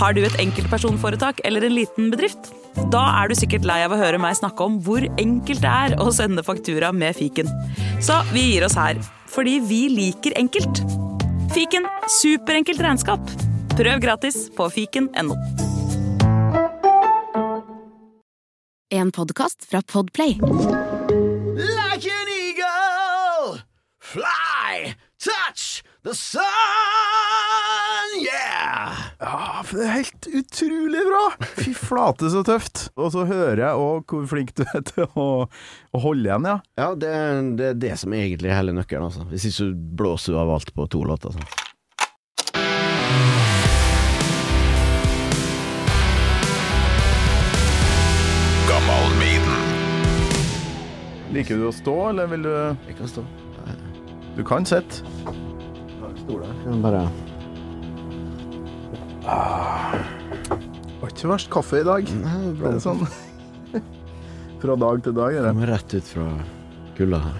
Har du et enkeltpersonforetak eller en liten bedrift? Da er du sikkert lei av å høre meg snakke om hvor enkelt det er å sende faktura med fiken. Så vi gir oss her, fordi vi liker enkelt. Fiken superenkelt regnskap. Prøv gratis på fiken.no. En podkast fra Podplay. Like an eagle, fly, touch the sun, yeah! Ja, for det er helt utrolig bra! Fy flate, så tøft. Og så hører jeg òg hvor flink du er til å, å holde igjen, ja. Ja, det, er- det er det som egentlig er hele nøkkelen, altså. Hvis ikke så blåser du av alt på to låter. Altså. Liker du å stå, eller vil du Jeg kan stå. Du kan sitte. Stol der. Kan bare Var ikke verst kaffe i dag. Nei, det er Det er sånn Fra dag til dag, er det. Kommer rett ut fra kulda her.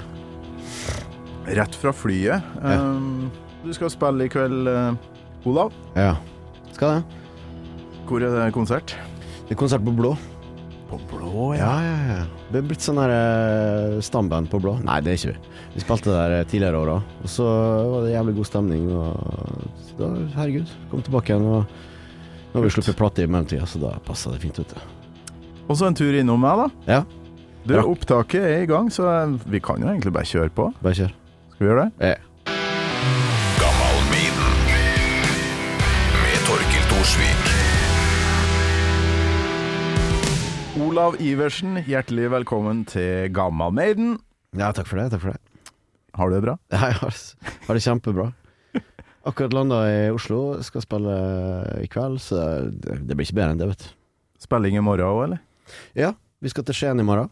Rett fra flyet. Um, du skal spille i kveld, uh, Olav. Ja. Skal det. Hvor er det konsert? Det er konsert på Blå. På Blå, Ja, ja, ja. Det er blitt sånn her eh, stamband på Blå. Nei, det er ikke vi. Vi spilte der eh, tidligere år òg, og så var det jævlig god stemning. Og så da, herregud, kom tilbake igjen. Og nå har vi sluppet plate i mellomtida, så da passa det fint, vet du. Og så en tur innom meg, da. Ja, Du, Opptaket er i gang, så vi kan jo egentlig bare kjøre på. bare kjør. Skal vi gjøre det? Ja Med Torkil Thorsvik. Olav Iversen, hjertelig velkommen til Gammal Maiden. Ja, takk for det. Takk for det. Har du det bra? Ja, Jeg har, har det kjempebra. Akkurat landa i Oslo, skal spille i kveld, så det, det blir ikke bedre enn det, vet du. Spilling i morgen òg, eller? Ja, vi skal til Skien i morgen.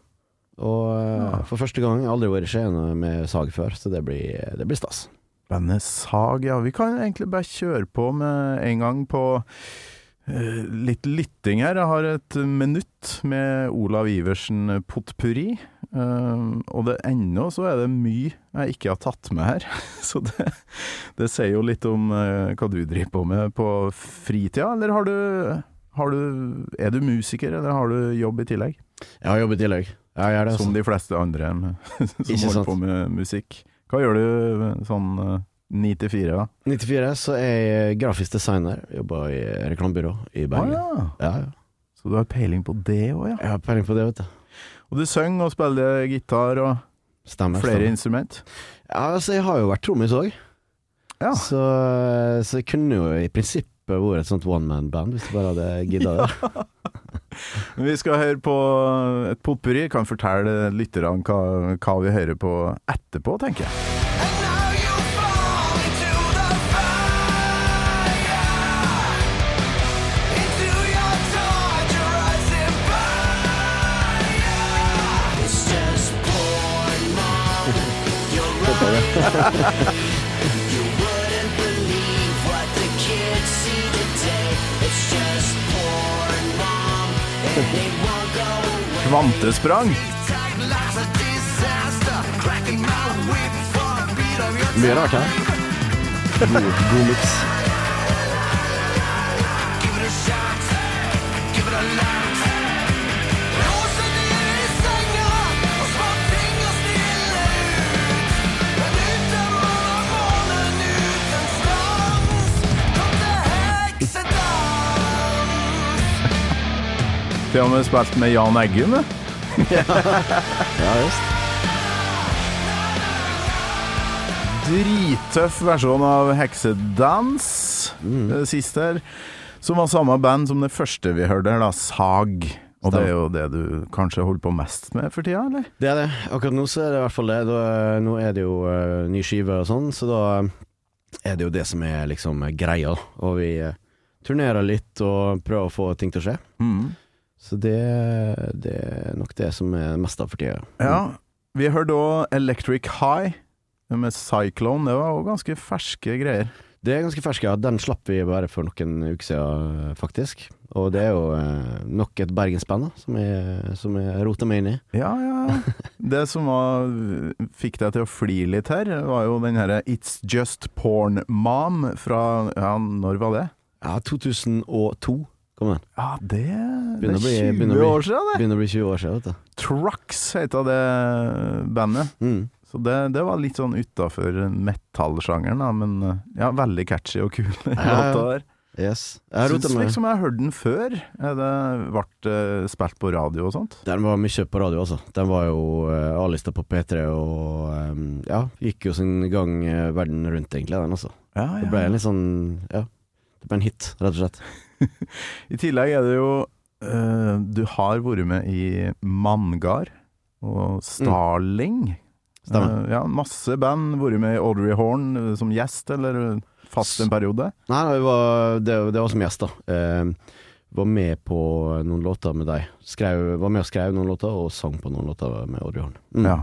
Og eh, Ja. for første gang, jeg har aldri vært i Skien med sag før, så det blir, det blir stas. Bandet Sag, ja. Vi kan egentlig bare kjøre på med en gang på uh, litt lytting her. Jeg har et minutt med Olav Iversen potpurri. Eh, og det ennå så er det mye jeg ikke har tatt med her. Så det, det sier jo litt om uh, hva du driver på med på fritida. Eller har du, har du Er du musiker, eller har du jobb i tillegg? Jeg har jobb i tillegg. Gjør det, Som altså. de fleste andre som holder på med musikk. Hva gjør du sånn eh, ni til fire, da? 94 så er jeg grafisk designer. Jobber i reklamebyrå i Bergen. ja. ja, ja. Så du har peiling på det òg, ja. Jeg har peiling på det, vet du. Og du synger og spiller gitar og Stemmer. flere stemmer. instrument. Ja, altså, jeg har jo vært trommis òg, Ja. så, så jeg kunne jo i prinsippet vært et sånt one man-band hvis du bare hadde gidda det. Vi skal høre på et potpurri. Kan fortelle lytterne hva, hva vi hører på etterpå, tenker jeg. Kvantesprang. Mye rart her. God, god miks. Til og med spilt med Jan Eggum. ja. Ja visst. Drittøff versjon av Heksedans. Det siste her. Som var samme band som det første vi hørte her, da. Sag. Og det er jo det du kanskje holder på mest med for tida, eller? Det er det. Akkurat nå så er det i hvert fall det. Da, nå er det jo uh, ny skive og sånn, så da er det jo det som er liksom greia. Og vi uh, turnerer litt og prøver å få ting til å skje. Mm. Så det, det er nok det som er mest av for tida. Ja. Vi hørte òg Electric High med Cyclone. Det var òg ganske ferske greier. Det er ganske ferske, ja. Den slapp vi bare for noen uker siden, faktisk. Og det er jo eh, nok et bergensband som jeg, som jeg roter meg inn i. Ja, ja. Det som var, fikk deg til å flire litt her, var jo den herre It's Just Porn Mom fra Ja, når var det? Ja, 2002 kom igjen. Ja, det, det er å bli- 20 bli- år siden, det. Begynner å bli 20 år siden, vet du. Trucks heter det bandet. Mm. Så det, det var litt sånn utafor metallsjangeren, da, men ja, veldig catchy og kul. Ja, ja. låta der. Yes. Jeg Syns liksom jeg har hørt den før. Det ble eh, spilt på radio og sånt. Den var mye på radio, altså. Den var jo uh, A-lista på P3 og um, ja, gikk jo sin gang uh, verden rundt, egentlig, den altså. Ja, Det ble en litt sånn ja, det ble en hit, rett og slett. I tillegg er det jo uh, Du har vært med i Manngard og Starling. Stemmer. Uh, ja, masse band. Vært med i Audrey Horn uh, som gjest, eller fast en periode. Nei, det var, det, det var som gjest, da. Var med på noen låter med deg. Skrev, var med og skrev noen låter, og sang på noen låter med Audrey Horn. Mm. Ja.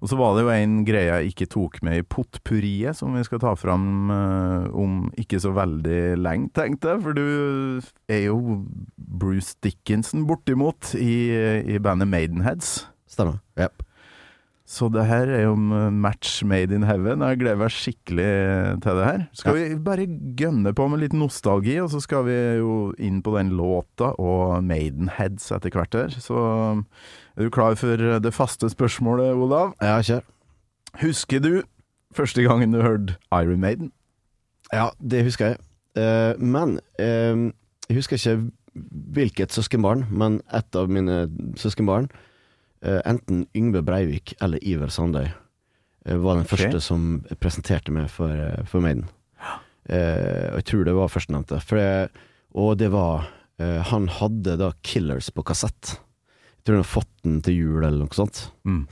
Og så var det jo en greie jeg ikke tok med i potpurriet, som vi skal ta fram eh, om ikke så veldig lenge, tenkte jeg. For du er jo Bruce Dickinson bortimot i, i bandet Maidenheads. Stemmer. Yep. Så det her er jo match made in heaven. Jeg gleder meg skikkelig til det her. Skal vi bare gønne på med litt nostalgi, og så skal vi jo inn på den låta og Maidenheads etter hvert her. Så er du klar for det faste spørsmålet, Olav? Ja, kjør. Husker du første gangen du hørte Iron Maiden? Ja, det husker jeg. Uh, men uh, jeg husker ikke hvilket søskenbarn, men ett av mine søskenbarn, uh, enten Yngve Breivik eller Iver Sandøy, eh, var den okay. første som presenterte meg for, for Maiden. Og jeg tror det var førstnevnte. Og det var Han hadde da Killers på kassett. Jeg tror hun har fått den til jul eller noe sånt. Mm.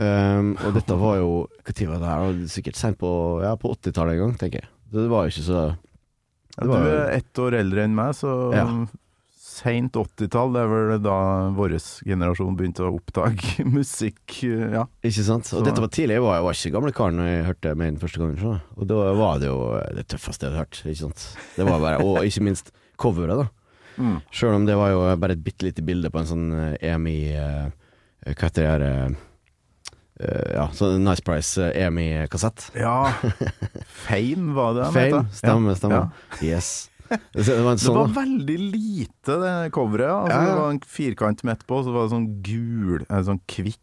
Um, og dette var jo Hva tid var det her? Sikkert sent på, ja, på 80-tallet en gang, tenker jeg. Det var jo ikke så Ja, du er ett år eldre enn meg, så Ja. seint 80-tall, det er vel da vår generasjon begynte å oppdage musikk. Ja. Ikke sant? Og Så- dette var tidlig. Jeg var, jeg var ikke gamle karen når jeg hørte Maiden første gangen. Og da var det jo det tøffeste jeg hadde hørt. Ikke sant? Det var bare, Og ikke minst coveret, da. Mm. Sjøl om det var jo bare et bitte lite bilde på en sånn eh, EMI eh, Hva heter det her eh, Ja, sånn Nice Price EMI-kassett. ja. Fame var det Fame. het? Stemmer, Ja. Yes. Det var sånn, Det var veldig lite, det coveret. Altså, Ja, ja. Det var en firkant midt på, og så var det sånn gul, en sånn kvitt.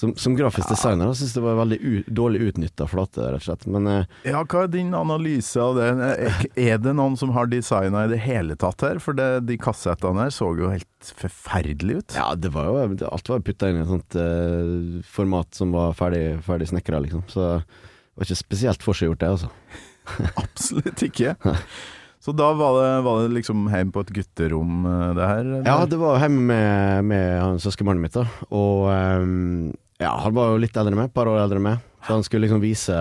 Som, som grafisk designer ja. syns det var veldig u dårlig utnytta flate, rett og slett. Men eh, Ja, hva er din analyse av det? Er- det noen som har designa i det hele tatt her? For det, de kassettene her så jo helt forferdelig ut. ja, det var jo Alt var putta inn i et sånt eh, format som var ferdig, ferdig snekra, liksom. Så det var ikke spesielt forseggjort, det, altså. Absolutt ikke. Så da var det, var det liksom hjemme på et gutterom, eh, det her? eller? Ja, det var hjemme med, med søskenbarnet mitt, da. Og ehm, ja, han var jo litt eldre enn meg, et par år eldre enn meg. Så han skulle liksom vise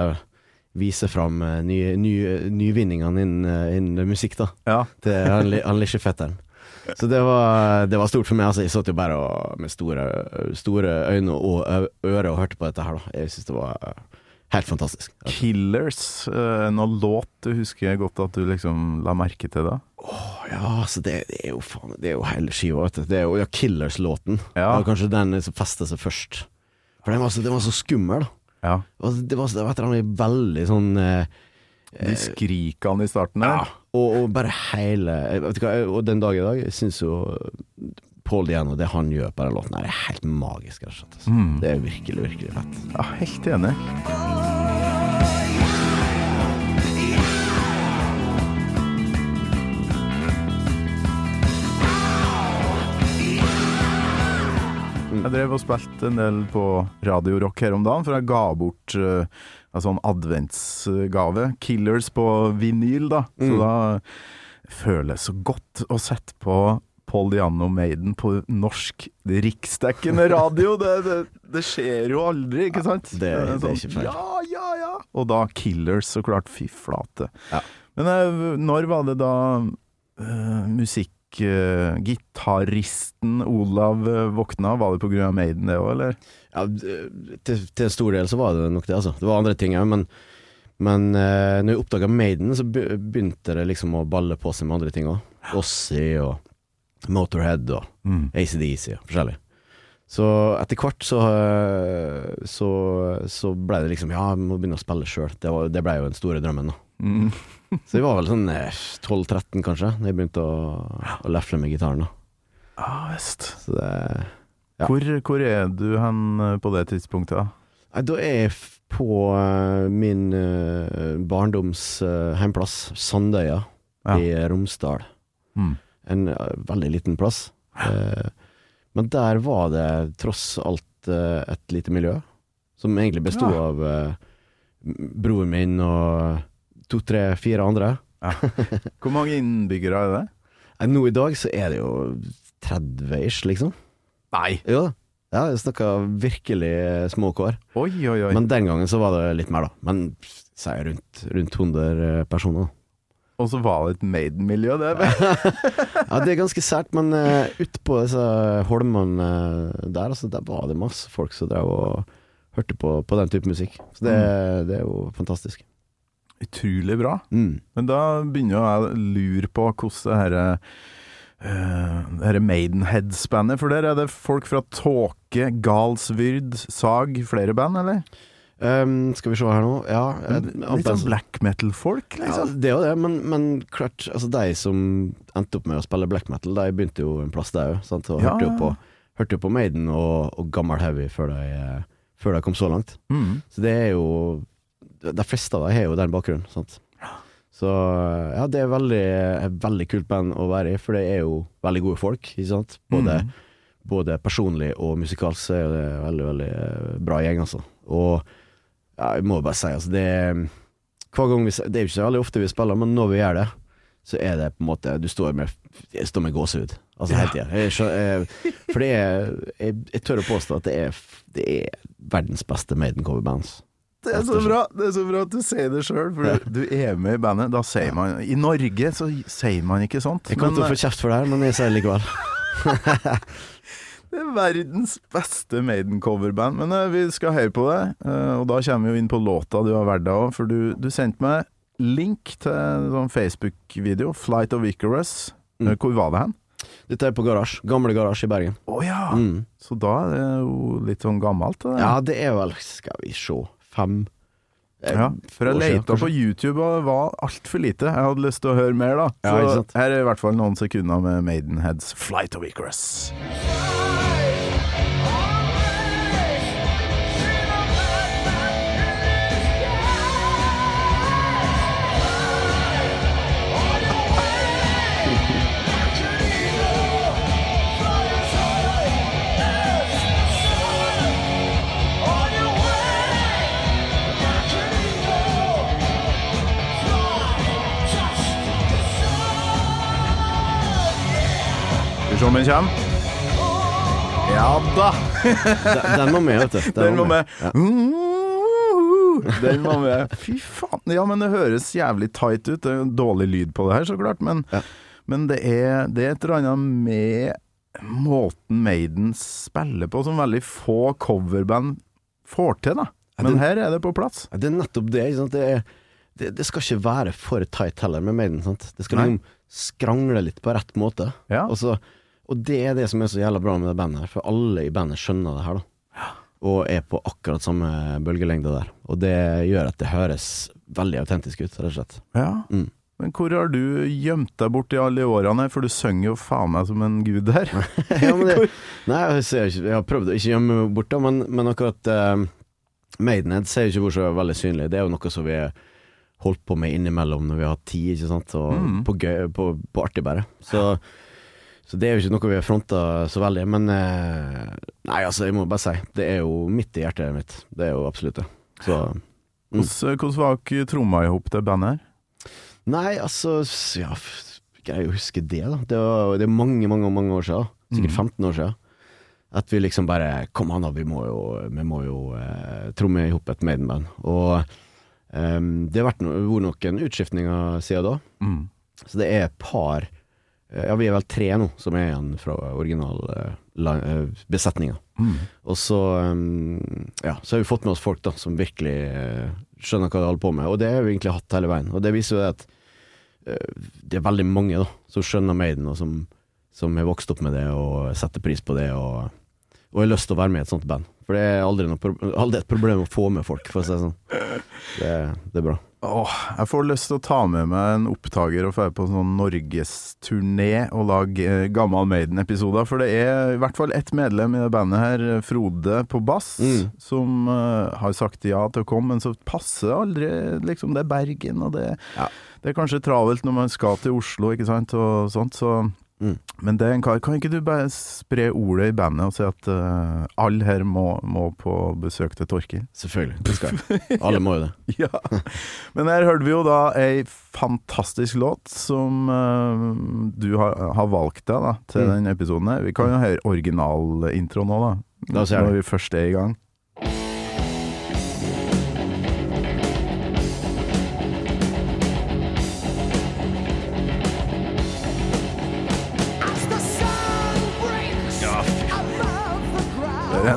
Vise fram eh, nye- nye- nyvinningene innen, eh, innen musikk, da. Ja. Til han, han lille fetteren. Så det var, det var stort for meg. Altså, jeg satt jo bare og, med store, store øyne og ører og hørte på dette her. Da. Jeg syns det var eh, helt fantastisk. Killers, eh, noen låt du husker godt at du liksom la merke til da? Ja, altså det, det er jo faen Det er jo hele skiva, vet du. Det er jo ja, Killers-låten. Ja. Det var kanskje den som festa seg først. For den var så, den var så skummel. Ja. Det var, det var et eller annet veldig sånn eh, De skrikene i starten Ja. Og, og bare hele Vet du hva, og den dag i dag, syns jo Paul Diano, det han gjør på den låten, her er helt magisk. Rett og slett. altså. Mm. Det er virkelig, virkelig fett. Ja, helt enig. Jeg drev og spilte en del på Radio Rock her om dagen, for jeg ga bort uh, en sånn adventsgave. Killers på vinyl, da. Så Mm. da føler jeg så godt å sette på Paul Diano Maiden på norsk riksdekkende radio. Det, det, det skjer jo aldri, ikke sant? det- det er sånn, ikke feil. Ja, ja, ja. Og da Killers, så klart. Fy flate. Ja. Men når var det da uh, musikk... Uh, gitaristen Olav eh, våkna, var det av Maiden det òg, eller? Ja, til, til stor del så var det nok det, altså. Det var andre ting òg, men, men eh, når jeg oppdaga Maiden, så begynte det liksom å balle på seg med andre ting òg. Ossie og Motorhead og Mm. ACDC og forskjellig. Så etter hvert så, eh, så, så ble det liksom Ja, jeg må begynne å spille sjøl. Det, var- det ble jo den store drømmen, da. Mm. Så jeg var vel sånn eh, 12-13 kanskje, da jeg begynte å, å lefle med gitaren. da. Ah, visst. Så det Ja. Hvor, hvor er du hen eh, på det tidspunktet? da? Da er jeg på uh, min uh, barndoms uh, heimplass, Sandøya Ja. i Romsdal. Mm. En eh, veldig liten plass. Eh, men der var det tross alt eh, et lite miljø, som egentlig bestod Ja. av eh, broren min og to, tre, fire andre. Hvor mange innbyggere er det? Eh, Nå i dag så er det jo 30-ish, liksom. Nei! Jo da. Ja, jeg snakka virkelig små kår. Oi, oi, oi. Men den gangen så var det litt mer, da. Men si rundt, rundt 100 personer. Og så var det et Maiden-miljø, det. Ja, det er ganske sært, men uh, utpå disse holmene uh, der, altså, der var det masse folk som drev og hørte på, på den type musikk. Så det, det er jo fantastisk. Utrolig bra. Mm. Men da begynner jeg å lure på hvordan det Uh, dette Maidenheads-bandet, for der er det folk fra Tåke, Galsvyrd, Sag, flere band, eller? Um, skal vi se her nå. Ja, eh, Litt sånn black metal-folk, ja, liksom. det er jo det, men, men klart, altså de som endte opp med å spille black metal, de begynte jo en plass der òg, og Ja, hørte jo ja, på, hørte jo på Maiden og, og gammel heavy før de, eh, før de kom så langt. Mm. Så det er jo De fleste av dem har jo den bakgrunnen, sant. Så ja, det er veldig, veldig kult band å være i, for det er jo veldig gode folk, ikke sant. Både, Mm. både personlig og musikalsk er det en veldig, veldig eh, bra gjeng, altså. Og ja, jeg må bare si, altså, det er hver gang vi, Det er jo ikke så veldig ofte vi spiller, men når vi gjør det, så er det på en måte Du står med, jeg står med gåsehud. Altså hele tida. Jeg- For det er jeg, jeg tør å påstå at det er, det er verdens beste Maiden-coverbands. Det er så bra Det er så bra at du sier det sjøl, for du er med i bandet. Da sier man I Norge så sier man ikke sånt. Jeg kommer til å få kjeft for det her, men jeg sier det likevel. Det er verdens beste Maiden-coverband. Men uh, vi skal høre på det, uh, og da kommer vi jo inn på låta du har valgt òg. For du, du sendte meg link til en sånn Facebook-video, 'Flight of Icarus'. Mm. Eh, Hvor var det hen? Dette er på Garasje. Gamle Garasje i Bergen. Å ja! Mm. Så da er det jo litt sånn gammelt? Det. Ja, det er vel, skal vi se, fem eh, Ja, for jeg leita på. YouTube, og det var altfor lite. Jeg hadde lyst til å høre mer, da. Så ja, her er i hvert fall noen sekunder med Maidenheads 'Flight of Icarus'. Skal vi se om den kommer. Ja da! Den, den må med, vet du. Den må med. Ja. Den må med. Fy faen. Ja, men det høres jævlig tight ut. Det er dårlig lyd på det her, så klart. Men, Ja. men det, er, det er et eller annet med måten Maiden spiller på, som veldig få coverband får til, da. Men det- her er det på plass. Det er nettopp det. Det, er, det, det skal ikke være for tight heller med Maiden. Sant? Det skal liksom skrangle litt på rett måte. Ja. Og, så, og det er det som er så jævla bra med det bandet her, for alle i bandet skjønner det her, da. Og er på akkurat samme bølgelengde der. Og det gjør at det høres veldig autentisk ut, rett og slett. Ja. Mm. Men hvor har du gjemt deg bort i alle årene for du synger jo faen meg som en gud her. ja, men det, nei, jeg, ikke, jeg har prøvd å ikke gjemme meg bort, da, men, men akkurat uh, Maidenhead ser jo ikke hvor så veldig synlig. Det er jo noe som vi har holdt på med innimellom når vi har tid, ikke sant, og Mm. på, gøy, på, på artig bare. Så, så det er jo ikke noe vi har fronta så veldig. Men eh, nei, altså, jeg må bare si, det er jo midt i hjertet mitt. Det er jo absolutt det. Så Mm. Hvordan, var dere tromma i hop det bandet her? Nei, altså Ja, greier å huske det, da. Det, var, det er mange, mange mange år siden. Sikkert Mm. 15 år siden. At vi liksom bare Kom an, da, vi må jo, vi må jo eh, tromme i hop et Maiden-band. Og eh, det har vært, no, vært noen utskiftninger siden da. Mm. Så det er et par Ja, vi er vel tre nå som er igjen fra originalbesetninga. eh, eh. Mm. Og så Ja, så har vi fått med oss folk da som virkelig eh, skjønner hva de holder på med, og det har vi egentlig hatt hele veien. Og det viser jo at eh, det er veldig mange da som skjønner Maiden, og som, som har vokst opp med det og setter pris på det, og, og har lyst til å være med i et sånt band. For det er aldri, noe aldri et problem å få med folk, for å si det sånn. Det, det er bra. Åh, jeg får lyst til å ta med meg en opptaker og dra på en sånn norgesturné og lage eh, Gammal Maiden-episoder. For det er i hvert fall ett medlem i det bandet her, Frode på bass, Mm. som eh, har sagt ja til å komme, men så passer aldri. Liksom, det er Bergen, og det, Ja. det er kanskje travelt når man skal til Oslo, ikke sant, og sånt. Så Mm. Men det er en kar. Kan ikke du bare spre ordet i bandet og si at uh, alle her må, må på besøk til Torkil? Selvfølgelig. Det skal jeg. Alle må jo det. Ja. Men her hørte vi jo da ei fantastisk låt som uh, du har, har valgt deg da, til Mm. denne episoden. her. Vi kan jo høre originalintroen nå, da. Når vi først er i gang.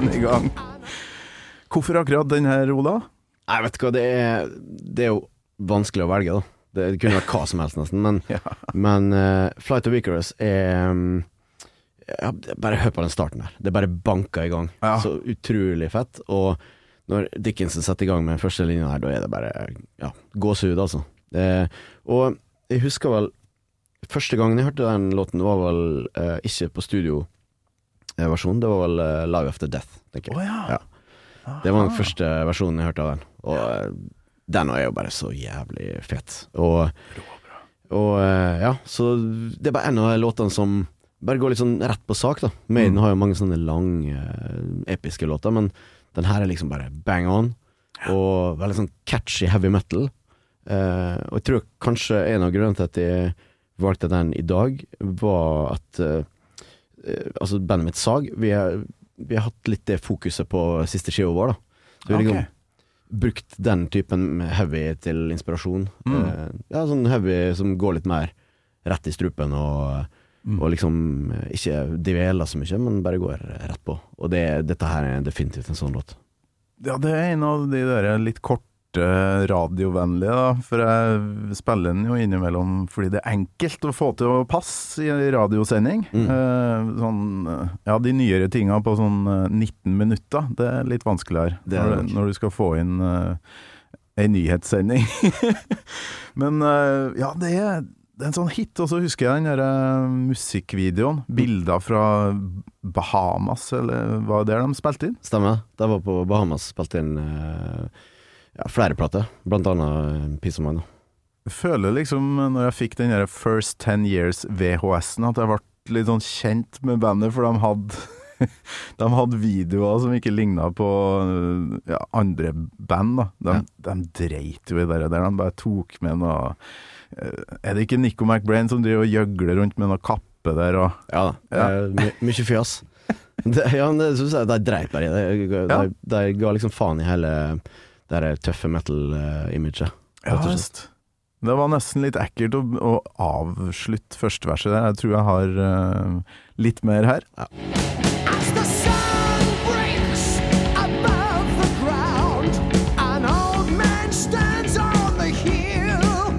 I gang. Hvorfor akkurat den her, Ola? Jeg vet hva, det er, det er jo vanskelig å velge, da. Det kunne vært hva som helst, nesten. Men, Ja. men uh, Flight of Icarus er um, ja, Bare hør på den starten der. Det bare banker i gang. Ja. Så utrolig fett. Og når Dickinson setter i gang med den første linja her, da er det bare ja, gåsehud, altså. Det, og jeg husker vel Første gangen jeg hørte den låten, var vel uh, ikke på studioversjon, det var vel eh, Live After Death, tenker jeg. ja. Ja. Det var den første versjonen jeg hørte av den, og eh, den er jo bare så jævlig fet. Og, og eh, ja, så det er bare en av låtene som bare går litt sånn rett på sak, da. Maiden Mm. har jo mange sånne lange, episke låter, men den her er liksom bare bang on, og veldig sånn catchy heavy metal. Uh, og jeg tror kanskje en av grunnene til at jeg valgte den i dag, var at eh, altså bandet mitt Sag, vi, er, vi har hatt litt det fokuset på siste skiva vår, da. Så vi har liksom brukt den typen heavy til inspirasjon. Mm. Uh, ja, sånn heavy som går litt mer rett i strupen, og, Mm. og liksom eh, ikke dveler så mye, men bare går rett på. Og det, dette her er definitivt en sånn låt. Ja, det er en av de der litt korte radiovennlige, da. For jeg spiller den jo innimellom fordi det er enkelt å få til å passe i radiosending. Mm. Eh, sånn, eh, ja, de nyere tinga på sånn eh, 19 minutter, det er litt vanskeligere. Det er det når, når du skal få inn uh, ei nyhetssending. Men eh, ja, det er, det er en sånn hit. Og så husker jeg den der eh, musikkvideoen. Bilder fra Bahamas, eller hva det er de spilte inn? Stemmer. De var på Bahamas, spilte inn eh, ja, flere plater, blant annet Piss Peace of Mind. Føler liksom, når jeg fikk den der First Ten Years VHS-en, at jeg ble litt sånn kjent med bandet, for de hadde De hadde videoer som ikke ligna på ja, andre band. da De, de dreit jo i det der. De bare tok med noe eh, Er det ikke Nico McBrain som driver og gjøgler rundt med noe kappe der og Ja da. Ja. eh, My, mye fjas. Det, ja, jeg de dreit bare i det. De, de, de ga liksom faen i hele det der tøffe metal-imaget. Ja, visst. Det var nesten litt ekkelt å, å avslutte første verset der. Jeg tror jeg har uh, litt mer her. As the sun breaks above the ground, an old man stands on the hill.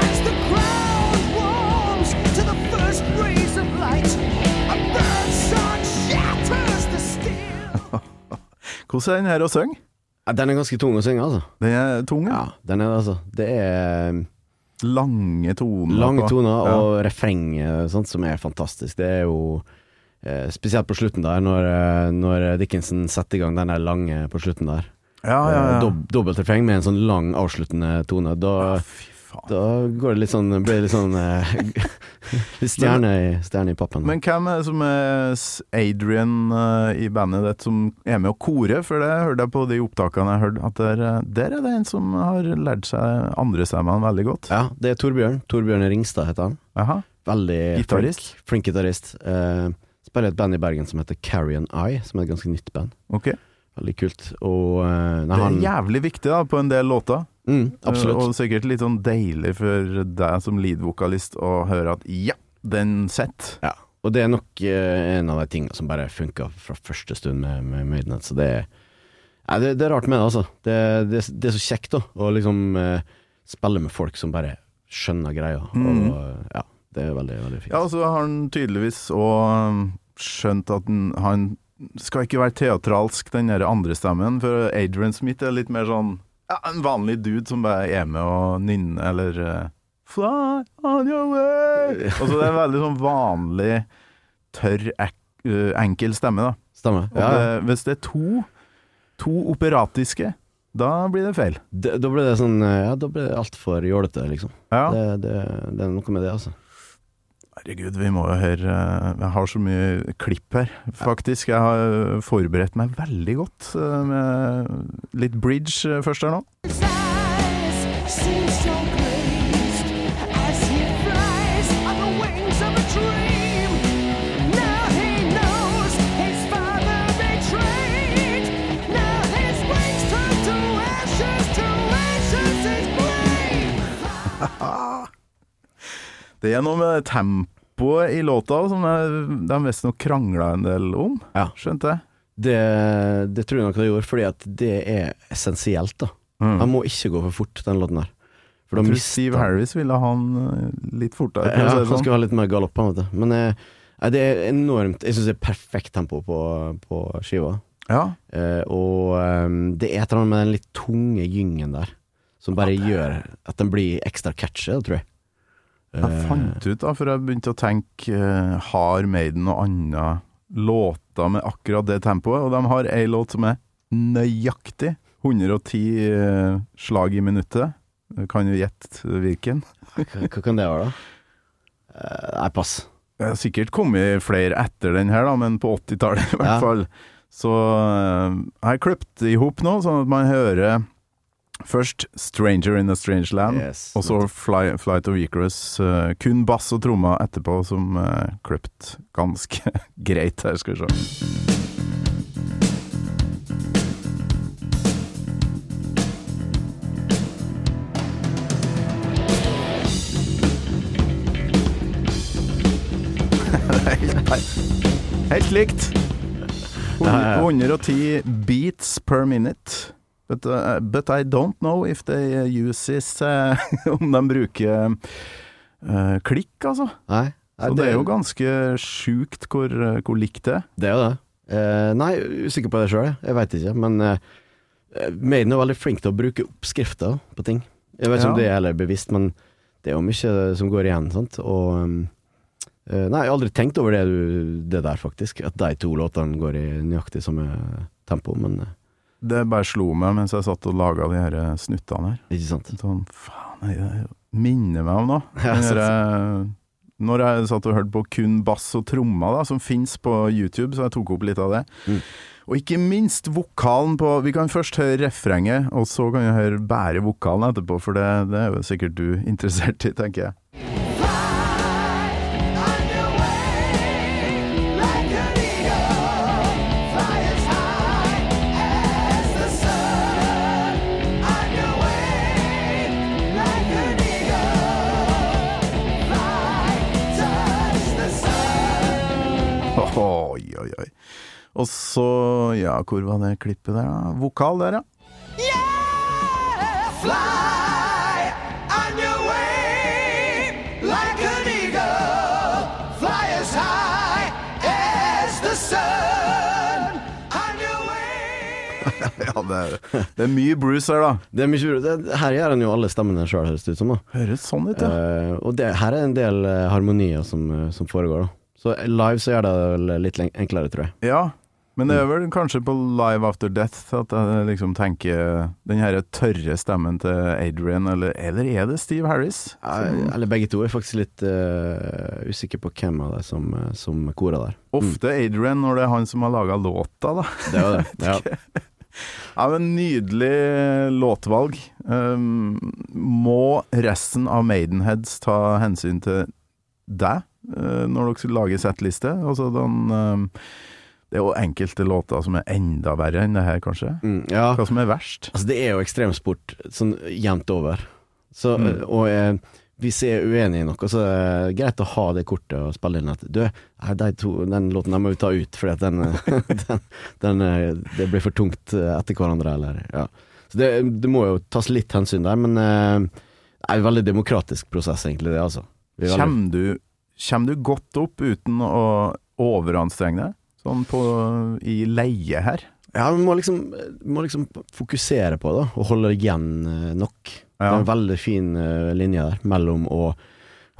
As the ground warms to the first rays of light, a bird's song shatters the still. Hvordan er den her å synge? Den er ganske tung å synge, altså. Den er tung, ja. Ja, den er altså Det er Lange toner. lange toner toner Ja. og refrenget sånt, som er fantastisk. Det er jo eh, Spesielt på slutten der, når, eh, når Dickinson setter i gang den der lange på slutten der. Ja, ja, ja. Eh, Dob Dobbeltrefreng med en sånn lang avsluttende tone. Da, Ja, faen. da går det litt sånn Blir det litt sånn eh, stjerne, i, stjerne i pappen. Men hvem er det som er Adrian eh, i bandet ditt som er med å kore? For det hørte jeg på de opptakene jeg hørte, at der, eh, der er det en som har lært seg andre stemmene veldig godt. ja, det er Torbjørn. Torbjørn Ringstad heter han. Aha. Veldig Gitarist? flink, flink gitarist. Eh, spiller et band i Bergen som heter Carrion Eye, som er et ganske nytt band. Okay. Veldig kult. Og eh, nei, Det er han jævlig viktig da, på en del låter. Mm, Absolutt. Eh, Og sikkert litt sånn deilig for deg som lead-vokalist å høre at ja, den setter. Ja, og det er nok eh, en av de tingene som bare funka fra første stund med, med Maidenhead, så det er Nei, det, det er rart med det, altså. Det, det, det er så kjekt, da, å liksom eh, spille med folk som bare skjønner greia, Mm. og eh, ja, det er veldig, veldig fint. Ja, og så har han tydeligvis òg skjønt at han, han skal ikke være teatralsk, den der andre stemmen. For Adrian Smith er litt mer sånn ja, en vanlig dude som bare er med og nynner, eller eh, Fly on your way. Altså det er en veldig sånn vanlig, tørr, ek, eh, enkel stemme, da. Stemme, Ja, det, hvis det er to, to operatiske, da blir det feil. Det, da blir det sånn eh, Ja, da blir det altfor jålete, liksom. Ja. Det, det, det er noe med det, altså. Herregud, vi må jo høre eh, Jeg har så mye klipp her, faktisk. Jeg har forberedt meg veldig godt eh, med litt bridge eh, først her nå. His Det er noe med tempoet i låta som de visstnok krangla en del om, Ja. skjønte jeg. Det, det tror jeg nok de gjorde, fordi at det er essensielt, da. Mm. Han må ikke gå for fort, den låten der. For Jeg tror mister Steve Harris ville ha han eh, litt fortere. Ja, han sånn. skal ha litt mer galopp, han, vet du. Men eh, det er enormt Jeg syns det er perfekt tempo på, på skiva. Ja, Eh, og um, det er et eller annet med den litt tunge gyngen der, som bare gjør at den blir ekstra catchy, tror jeg. Jeg Eh, fant ut da, for jeg begynte å tenke eh, Har Maiden noe annet låter med akkurat det tempoet? Og de har ei låt som er nøyaktig 110 eh, slag i minuttet. Kan du gjette hvilken? hva, kan det være, da? Nei, pass. Det har sikkert kommet flere etter den her, da, men på 80-tallet i hvert Ja. fall. Så jeg har klippet i hop nå, sånn at man hører først 'Stranger in a Strange Land', Yes. og så Fly, 'Flight of Icarus'. Uh, kun bass og trommer etterpå, som uh, klippet ganske greit her, skal vi se. Helt likt. Ja, ja, ja. 110 beats per minute. But, uh, but I don't know if they uses uh, Om de bruker uh, klikk, altså. Nei, nei, Så det er jo ganske sjukt hvor, uh, hvor likt det er. Det er jo det. Eh, nei, usikker på det sjøl, jeg. Veit ikke. Men uh, Maiden er veldig flink til å bruke oppskrifter på ting. Jeg vet ikke om det er heller bevisst, men det er jo mye som går igjen. Sant? Og um, eh, Nei, jeg har aldri tenkt over det, det der, faktisk. At de to låtene går i nøyaktig samme tempo, men eh, Det bare slo meg mens jeg satt og laga de her snuttene her. ikke sant. Sånn, faen, jeg, jeg minner meg om noe. Ja, uh, når jeg satt og hørte på kun bass og trommer, da, som fins på YouTube, så jeg tok opp litt av det. Mm. Og ikke minst vokalen på Vi kan først høre refrenget, og så kan vi høre bare vokalen etterpå, for det, det er jo sikkert du interessert i, tenker jeg. Og så, ja, hvor var det klippet der, da? Vokal der, ja. Yeah, fly on your way like an eagle. Fly as high as the sun. On your way. ja det, er, det er mye Bruce her, da. Det er mye, det, her gjør han jo alle stemmene sjøl, høres det ut som. da Høres sånn ut, ja. Uh, og det, her er en del eh, harmonier som, eh, som foregår, da. Så live så gjør det litt enklere, tror jeg. Ja, men det er vel kanskje på Live After Death at jeg liksom tenker den her tørre stemmen til Adrian, eller, eller er det Steve Harris? Eh, eller begge to. Jeg er faktisk litt uh, usikker på hvem av dem som, eh, som korer der. Ofte Adrian når det er han som har laga låta, da. Det var det. Ja. Ja, men Nydelig låtvalg. Um, må resten av Maidenheads ta hensyn til deg uh, når dere skal lage settliste? Altså, den, um, det er jo enkelte låter som er enda verre enn det her, kanskje. Mm, ja. Hva som er verst? Altså, det er jo ekstremsport sånn jevnt over. Så, Mm. eh, Og eh, hvis jeg er uenig i noe, så er det greit å ha det kortet og spille inn at Du, de to, den låten der må vi ta ut, fordi at den, eh, den, den eh, Det blir for tungt eh, etter hverandre, eller Ja. Så det, det må jo tas litt hensyn der, men eh, det er en veldig demokratisk prosess, egentlig, det, altså. Veldig- Kommer du, kommer du godt opp uten å overanstrenge deg? Sånn på, i leie her. Ja, vi må liksom, må liksom fokusere på det, og holde igjen nok. nok. Det er en veldig fin eh, linje der mellom å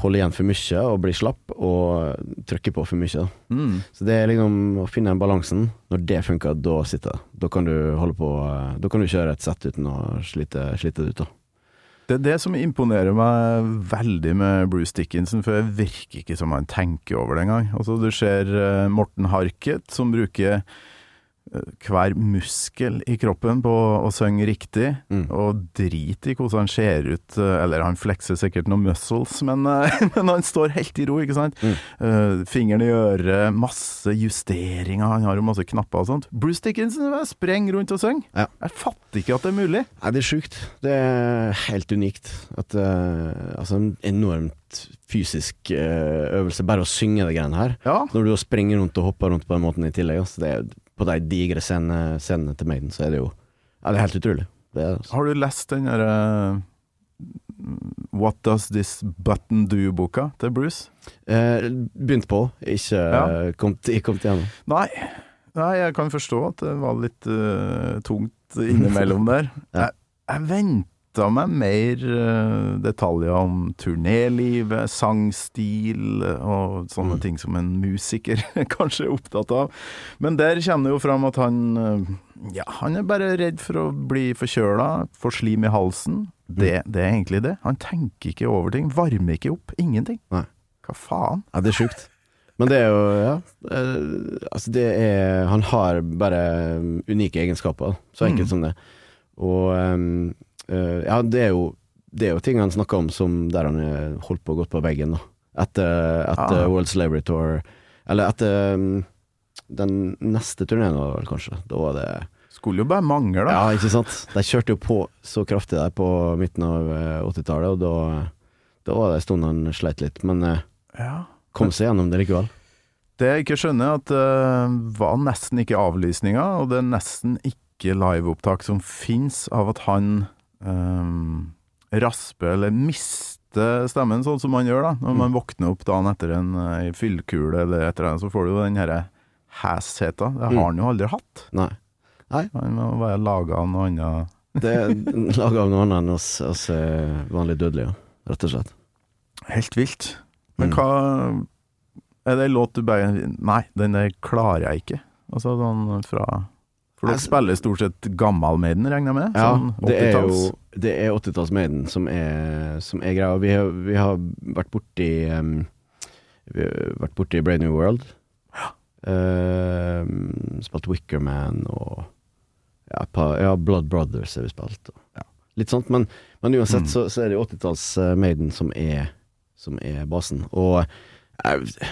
holde igjen for mye og bli slapp, og trykke på for mye. Mm. Så det er liksom å finne den balansen. Når det funker, da sitter det. Da kan du holde på eh, Da kan du kjøre et sett uten å slite, slite det ut, da. Det er det som imponerer meg veldig med Bruce Dickinson, for det virker ikke som han tenker over det engang. Altså, du ser eh, Morten Harket, som bruker hver muskel i kroppen på å synge riktig, Mm. og drit i hvordan han ser ut. eh, Eller han flekser sikkert noen muscles, men, eh, men han står helt i ro, ikke sant? Mm. Uh, fingeren i øret, masse justeringer, han har jo masse knapper og sånt. Bruce Dickinson sprenger rundt og synger. Ja. Jeg fatter ikke at det er mulig. Nei, det er sjukt. Det er helt unikt. At, uh, altså en enormt fysisk øvelse, bare å synge de greiene her. Ja. Når du springer rundt og hopper rundt på den måten i tillegg, altså, det er, på de digre scenene, scenene til Maiden, så er det jo Ja, det er helt utrolig. Er, altså. Har du lest den derre What Does This Button Do-boka til Bruce? eh, begynt på, ikke Ja. eh, kom, kommet igjennom. Nei. Nei, jeg kan forstå at det var litt uh, tungt innimellom der. Ja. Jeg, jeg venta meg mer eh, detaljer om turnélivet, sangstil og sånne Mm. ting som en musiker kanskje er opptatt av. Men der kommer det jo fram at han eh, Ja, han er bare redd for å bli forkjøla, få slim i halsen. Det, det er egentlig det. Han tenker ikke over ting. Varmer ikke opp. Ingenting. Nei. Hva faen? Ja, det er sjukt. Men det er jo, ja Altså, det er Han har bare um, unike egenskaper, så enkelt Mm. som det. Og um, ja, det er jo Det er jo ting han snakker om som der han holdt på å gå på veggen, da. Etter, etter Ah. World Slavery Tour. Eller etter den neste turneen, kanskje. Da var det Skulle jo bare mangle, da. Ja, ikke sant? De kjørte jo på så kraftig der på midten av eh, 80-tallet, og da, da var det en stund han sleit litt. Men eh, Ja. kom seg gjennom det likevel. Det jeg ikke skjønner, er at det var nesten ikke avlysninger, og det er nesten ikke liveopptak som fins av at han ehm, raspe eller miste stemmen, sånn som man gjør da. Når man våkner opp dagen etter en uh, fyllkule eller et eller annet, så får du jo den herre hesheta. Det har Mm. han jo aldri hatt. Nei. Han må være laga av noe annet. Det er laga av noe annet enn oss, oss vanlig vanlige dødelige, rett og slett. Helt vilt. Men Mm. hva Er det en låt du bare Nei, den der klarer jeg ikke. Altså sånn fra For dere Altså- spiller stort sett gammal Maiden, regner jeg med? Ja, sånn det er jo Det er 80-talls Maiden som er, som er greia. Vi har, vi har vært borti um, Vi har vært borti Brave New World. Um, spilt Wickerman og ja, par, ja, Blood Brothers har vi spilt. Og, ja. Litt sånt, men, men uansett Mm. så, så er det 80-talls eh, Maiden som er, som er basen. Og jeg, jeg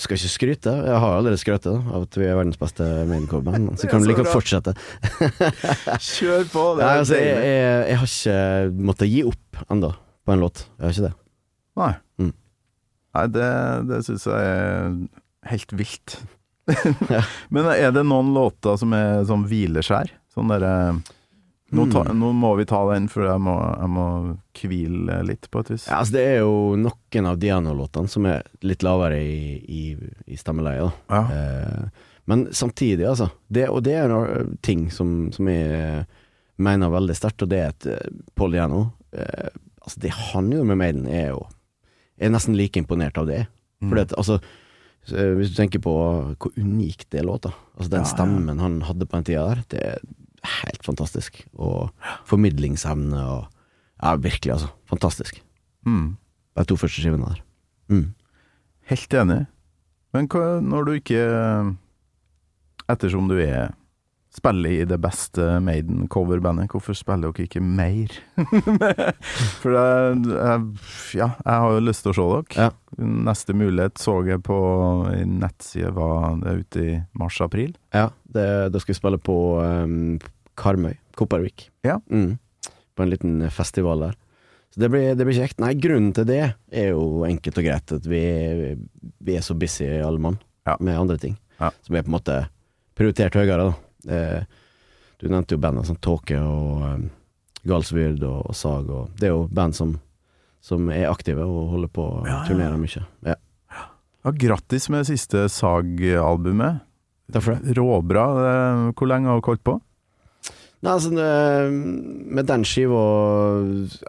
skal ikke skryte, jeg har allerede skrøt av at vi er verdens beste maincore-band. så kan vi like fortsette. Kjør på! Det Nei, altså, jeg, jeg, jeg har ikke måttet gi opp ennå på en låt. Jeg har ikke det. Nei. Mm. Nei, det, det syns jeg er helt vilt. Men er det noen låter som er seg hvileskjær? Sånn derre nå, ta, Mm. nå må vi ta den, for jeg må, jeg må hvile litt, på et vis. Ja, altså, det er jo noen av Diano-låtene som er litt lavere i, i, i stemmeleie, da. Ja. Eh, men samtidig, altså. Det, og det er noe ting som, som jeg mener veldig sterkt, og det er at eh, Paul Diano eh, Altså, det han gjorde med Maiden, er jo Jeg er nesten like imponert av det. Mm. Fordi at, altså eh, Hvis du tenker på hvor unikt det låter låta, altså den Ja, stemmen han hadde på den tida der, det helt fantastisk. Og formidlingsevne og Ja, virkelig, altså. Fantastisk. Mm. er to første skivene der. Mm. Helt enig. Men hva, når du ikke Ettersom du er spiller i det beste Maiden-coverbandet, hvorfor spiller dere ikke mer? For det, jeg, ja, jeg har jo lyst til å se dere. Ja. Neste mulighet så jeg på nettside var det ute i mars-april. Ja, det, da skal vi spille på um, Karmøy, Kopervik. Ja. Mm. På en liten festival der. Så det blir, det blir kjekt. Nei, grunnen til det er jo enkelt og greit at vi, vi er så busy alle mann Ja. med andre ting. Ja. Som er på en måte prioritert høyere, da. Eh, du nevnte jo bandene som Tåke og um, Galsvyrd og, og Sag, og det er jo band som, som er aktive og holder på å Ja, ja. turnere mye. Ja. Ja, grattis med siste Sag-albumet. Takk for det. Råbra. Eh, Hvor lenge har dere holdt på? Nei, altså, det- med den skiva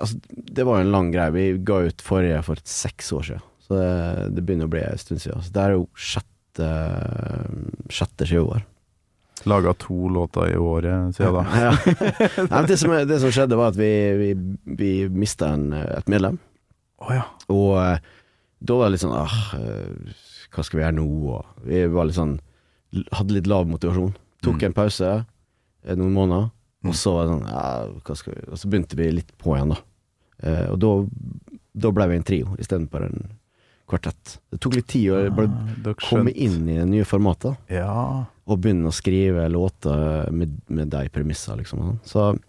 altså, Det var jo en lang greie. Vi ga ut forrige for seks år siden, så det, det begynner å bli en stund siden. Så det er jo sjette, sjette skiva vår. Laga to låter i året siden da. Ja. Nei, det, som, det som skjedde, var at vi, vi, vi mista et medlem. Oh, ja. Og eh, da var det litt sånn ah, eh, Hva skal vi gjøre nå? Og vi var litt sånn Hadde litt lav motivasjon. Tok Mm. en pause eh, noen måneder, og så sånn ja, Og så begynte vi litt på igjen, da. Eh, og da, da ble vi en trio istedenfor en kvartett. Det tok litt tid å Ah, komme inn i det nye formatet, Ja. og begynne å skrive låter med, med de premissene, liksom. sånn. Så,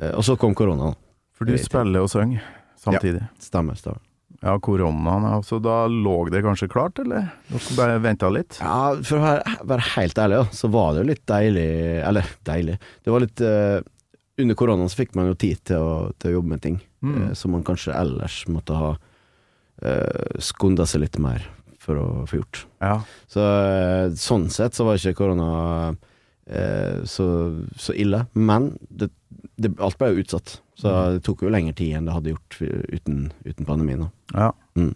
eh, og så kom korona. For du spiller og synger samtidig. Ja, Stemmer, stemmer. Ja, koronaen. Altså, da lå det kanskje klart, eller? Dere bare venta litt? Ja, for å være, helt ærlig, så var det jo litt deilig Eller deilig. Det var litt uh, Under koronaen så fikk man jo tid til å, til å jobbe med ting Mm. uh, som man kanskje ellers måtte ha uh, skunda seg litt mer for å få gjort. Ja. Så uh, sånn sett så var ikke korona eh, så, så ille. Men det, det, alt ble jo utsatt. Så det tok jo lengre tid enn det hadde gjort uten, uten pandemien. Da. ja. Mm.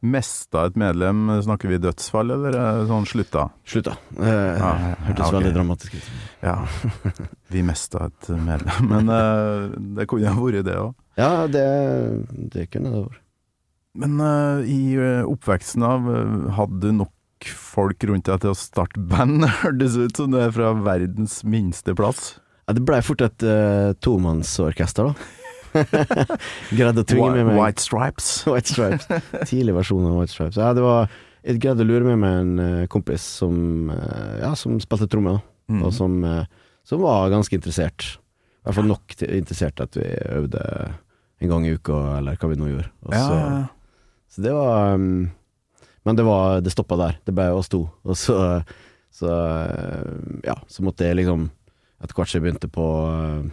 Mesta et medlem, snakker vi dødsfall, eller er det sånn slutta? Slutta. Eh, Ja, hørtes ja, okay. veldig dramatisk ut. Ja. Vi mesta et medlem. Men eh, det kunne ha vært det òg. Ja, det, det kunne det vært. Men eh, i eh, oppveksten av eh, Hadde du nok folk rundt deg til å starte band? Hørtes ut som det er fra verdens minste plass. Ja, det blei fort et uh, tomannsorkester, da. Greide å tvinge med meg White Stripes. White Stripes. Tidlig versjon av White Stripes. Ja, det var Jeg greide å lure med meg en eh, kompis som, eh, ja, som spilte tromme. Mm. og som, som var ganske interessert. I hvert fall nok til, interessert at vi øvde en gang i uka, eller hva vi nå gjorde. Ja, så, så det var um, Men det var Det stoppa der. Det ble oss to. Og så, så Ja, så måtte jeg liksom Etter hvert som jeg begynte på uh,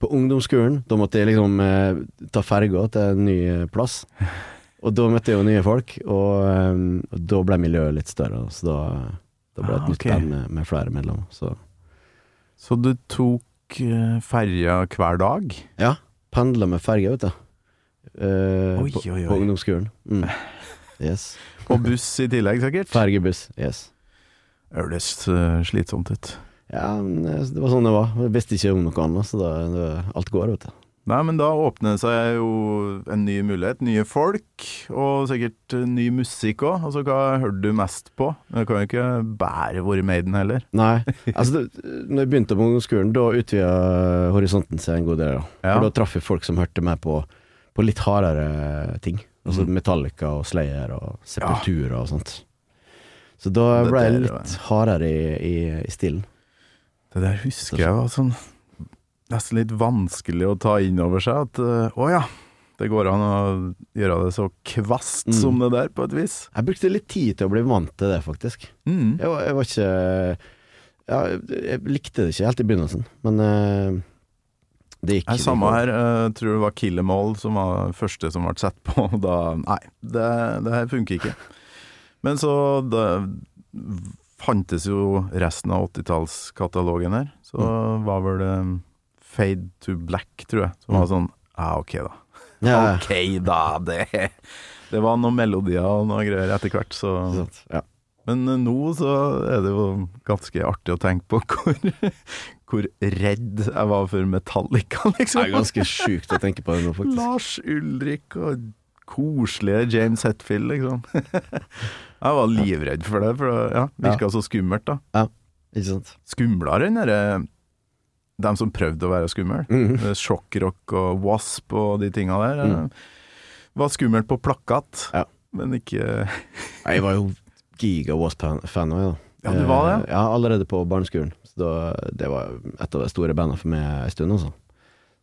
På ungdomsskolen, da måtte jeg liksom uh, ta ferga til en ny uh, plass. Og da møtte jeg jo nye folk, og, og da ble miljøet litt større. Så da, da ble det et Ah, nytt band med, med flere medlemmer. Så Så du tok eh, ferja hver dag? ja, pendla med ferja, vet du. Uh, Oi, på, oi, på ungdomsskolen. Mm. Yes. Og buss i tillegg, sikkert? Fergebuss. Yes. Høres eh, slitsomt ut. Ja, men eh, det var sånn det var. Jeg visste ikke om noe annet, så da, det, alt går, vet du. Nei, men da åpner det seg jo en ny mulighet. Nye folk, og sikkert eh, ny musikk òg. Altså, hva hørte du mest på? Det kan jo ikke bære våre Maiden heller. Nei, altså det, når jeg begynte på ungdomsskolen, da utvida horisonten seg en god del. Da. Ja. For da traff jeg folk som hørte meg på, på litt hardere ting. Altså mm. Metallica og Slayer og Sepultura og sånt. Så da ble jeg litt hardere i, i, i stilen. Det der husker jeg var sånn nesten litt vanskelig å ta inn over seg. At eh, å ja, det går an å gjøre det så kvast Mm. som det der, på et vis. Jeg brukte litt tid til å bli vant til det, faktisk. Mm. Jeg var, jeg var ikke ja, Jeg likte det ikke helt i begynnelsen, men uh, det gikk. Nei, samme her. Jeg tror det var Kill Em som var det første som ble sett på. Da Nei, det, det her funker ikke. Men så det fantes jo resten av 80-tallskatalogen her. Så var vel det Fade to Black, tror jeg, som var sånn Ja, ok, da. Ja. Ok, da. Det, det var noen melodier og noe greier etter hvert, så Sånt, Ja. Men nå så er det jo ganske artig å tenke på hvor, hvor redd jeg var for Metallica, liksom. Det er ganske sjukt å tenke på det nå, faktisk. Lars Ulrik og koselige James Hetfield, liksom. Jeg var livredd for det, for det ja, virka så skummelt, da. Ikke sant? Skumlere enn derre dem som prøvde å være skumle. Mm. Sjokkrock og Wasp og de tinga der. Mm. eh, Var skummelt på plakat, Ja. men ikke Jeg var jo giga Wasp-fan òg, da. Ja, du var det? Eh, Ja, allerede på barneskolen. Så da, det var et av de store bandene for meg en stund, altså.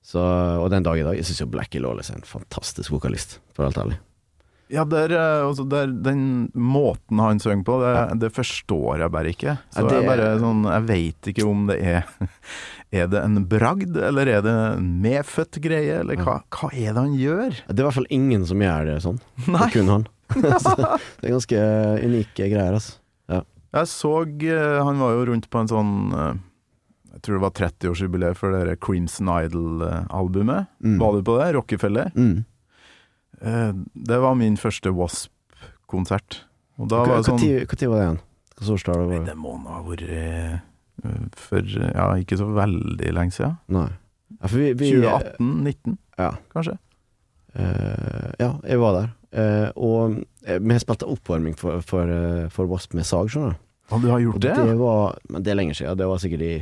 Så, og den dag i dag, jeg syns jo Blackie Lawless er en fantastisk vokalist, for helt ærlig. Ja, der, eh, altså der, den måten han synger på, det, det forstår jeg bare ikke. Så Ja, det- jeg bare sånn Jeg veit ikke om det er Er det en bragd, eller er det en medfødt greie, eller hva, hva er det han gjør? Det er i hvert fall ingen som gjør det sånn. Nei. kun han. Det er ganske unike greier, altså. Ja, Jeg så eh, Han var jo rundt på en sånn eh, Jeg tror det var 30-årsjubileet for det Crimson Idol-albumet. Mm. Var du på det? Rockefeller? Mm. Eh, Det var min første Wasp-konsert. Og da var det sånn Når var det igjen? Hvilket årstall var det? Det må ha vært eh, for ja, ikke så veldig lenge siden. Nei. Ja, vi, vi 2018-19, Ja. kanskje? Uh, ja, jeg var der. Uh, og vi spilte oppvarming for, for, for Wasp med sag, skjønner du. Og du har Og det? det var Men det er lenge siden. Det var sikkert i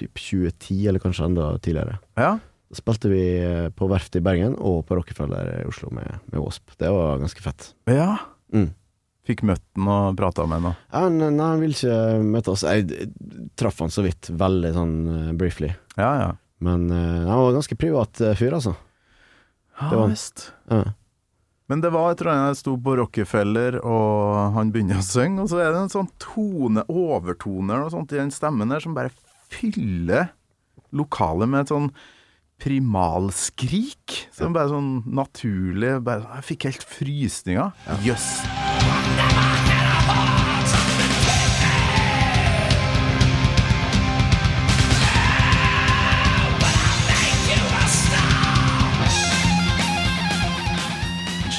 typ 2010, eller kanskje enda tidligere. Ja. Da spilte vi eh, på Verftet i Bergen og på Rockefeller i Oslo med, med Wasp. Det var ganske fett. ja. Mm. Fikk møtt den og prata med den. Ja, nei, nei, han ville ikke møte oss. Jeg, traff han så vidt, veldig sånn eh, briefly. Ja, ja. Men eh, han var ganske privat eh, fyr, altså. Ja, Det var- visst. Ja. Men det var et eller annet jeg sto på Rockefeller, og han begynner å synge, og så er det en sånn tone, overtoner og sånt i den stemmen der, som bare fyller lokalet med et sånn primalskrik. Som bare sånn naturlig bare, Jeg fikk helt frysninger. Jøss.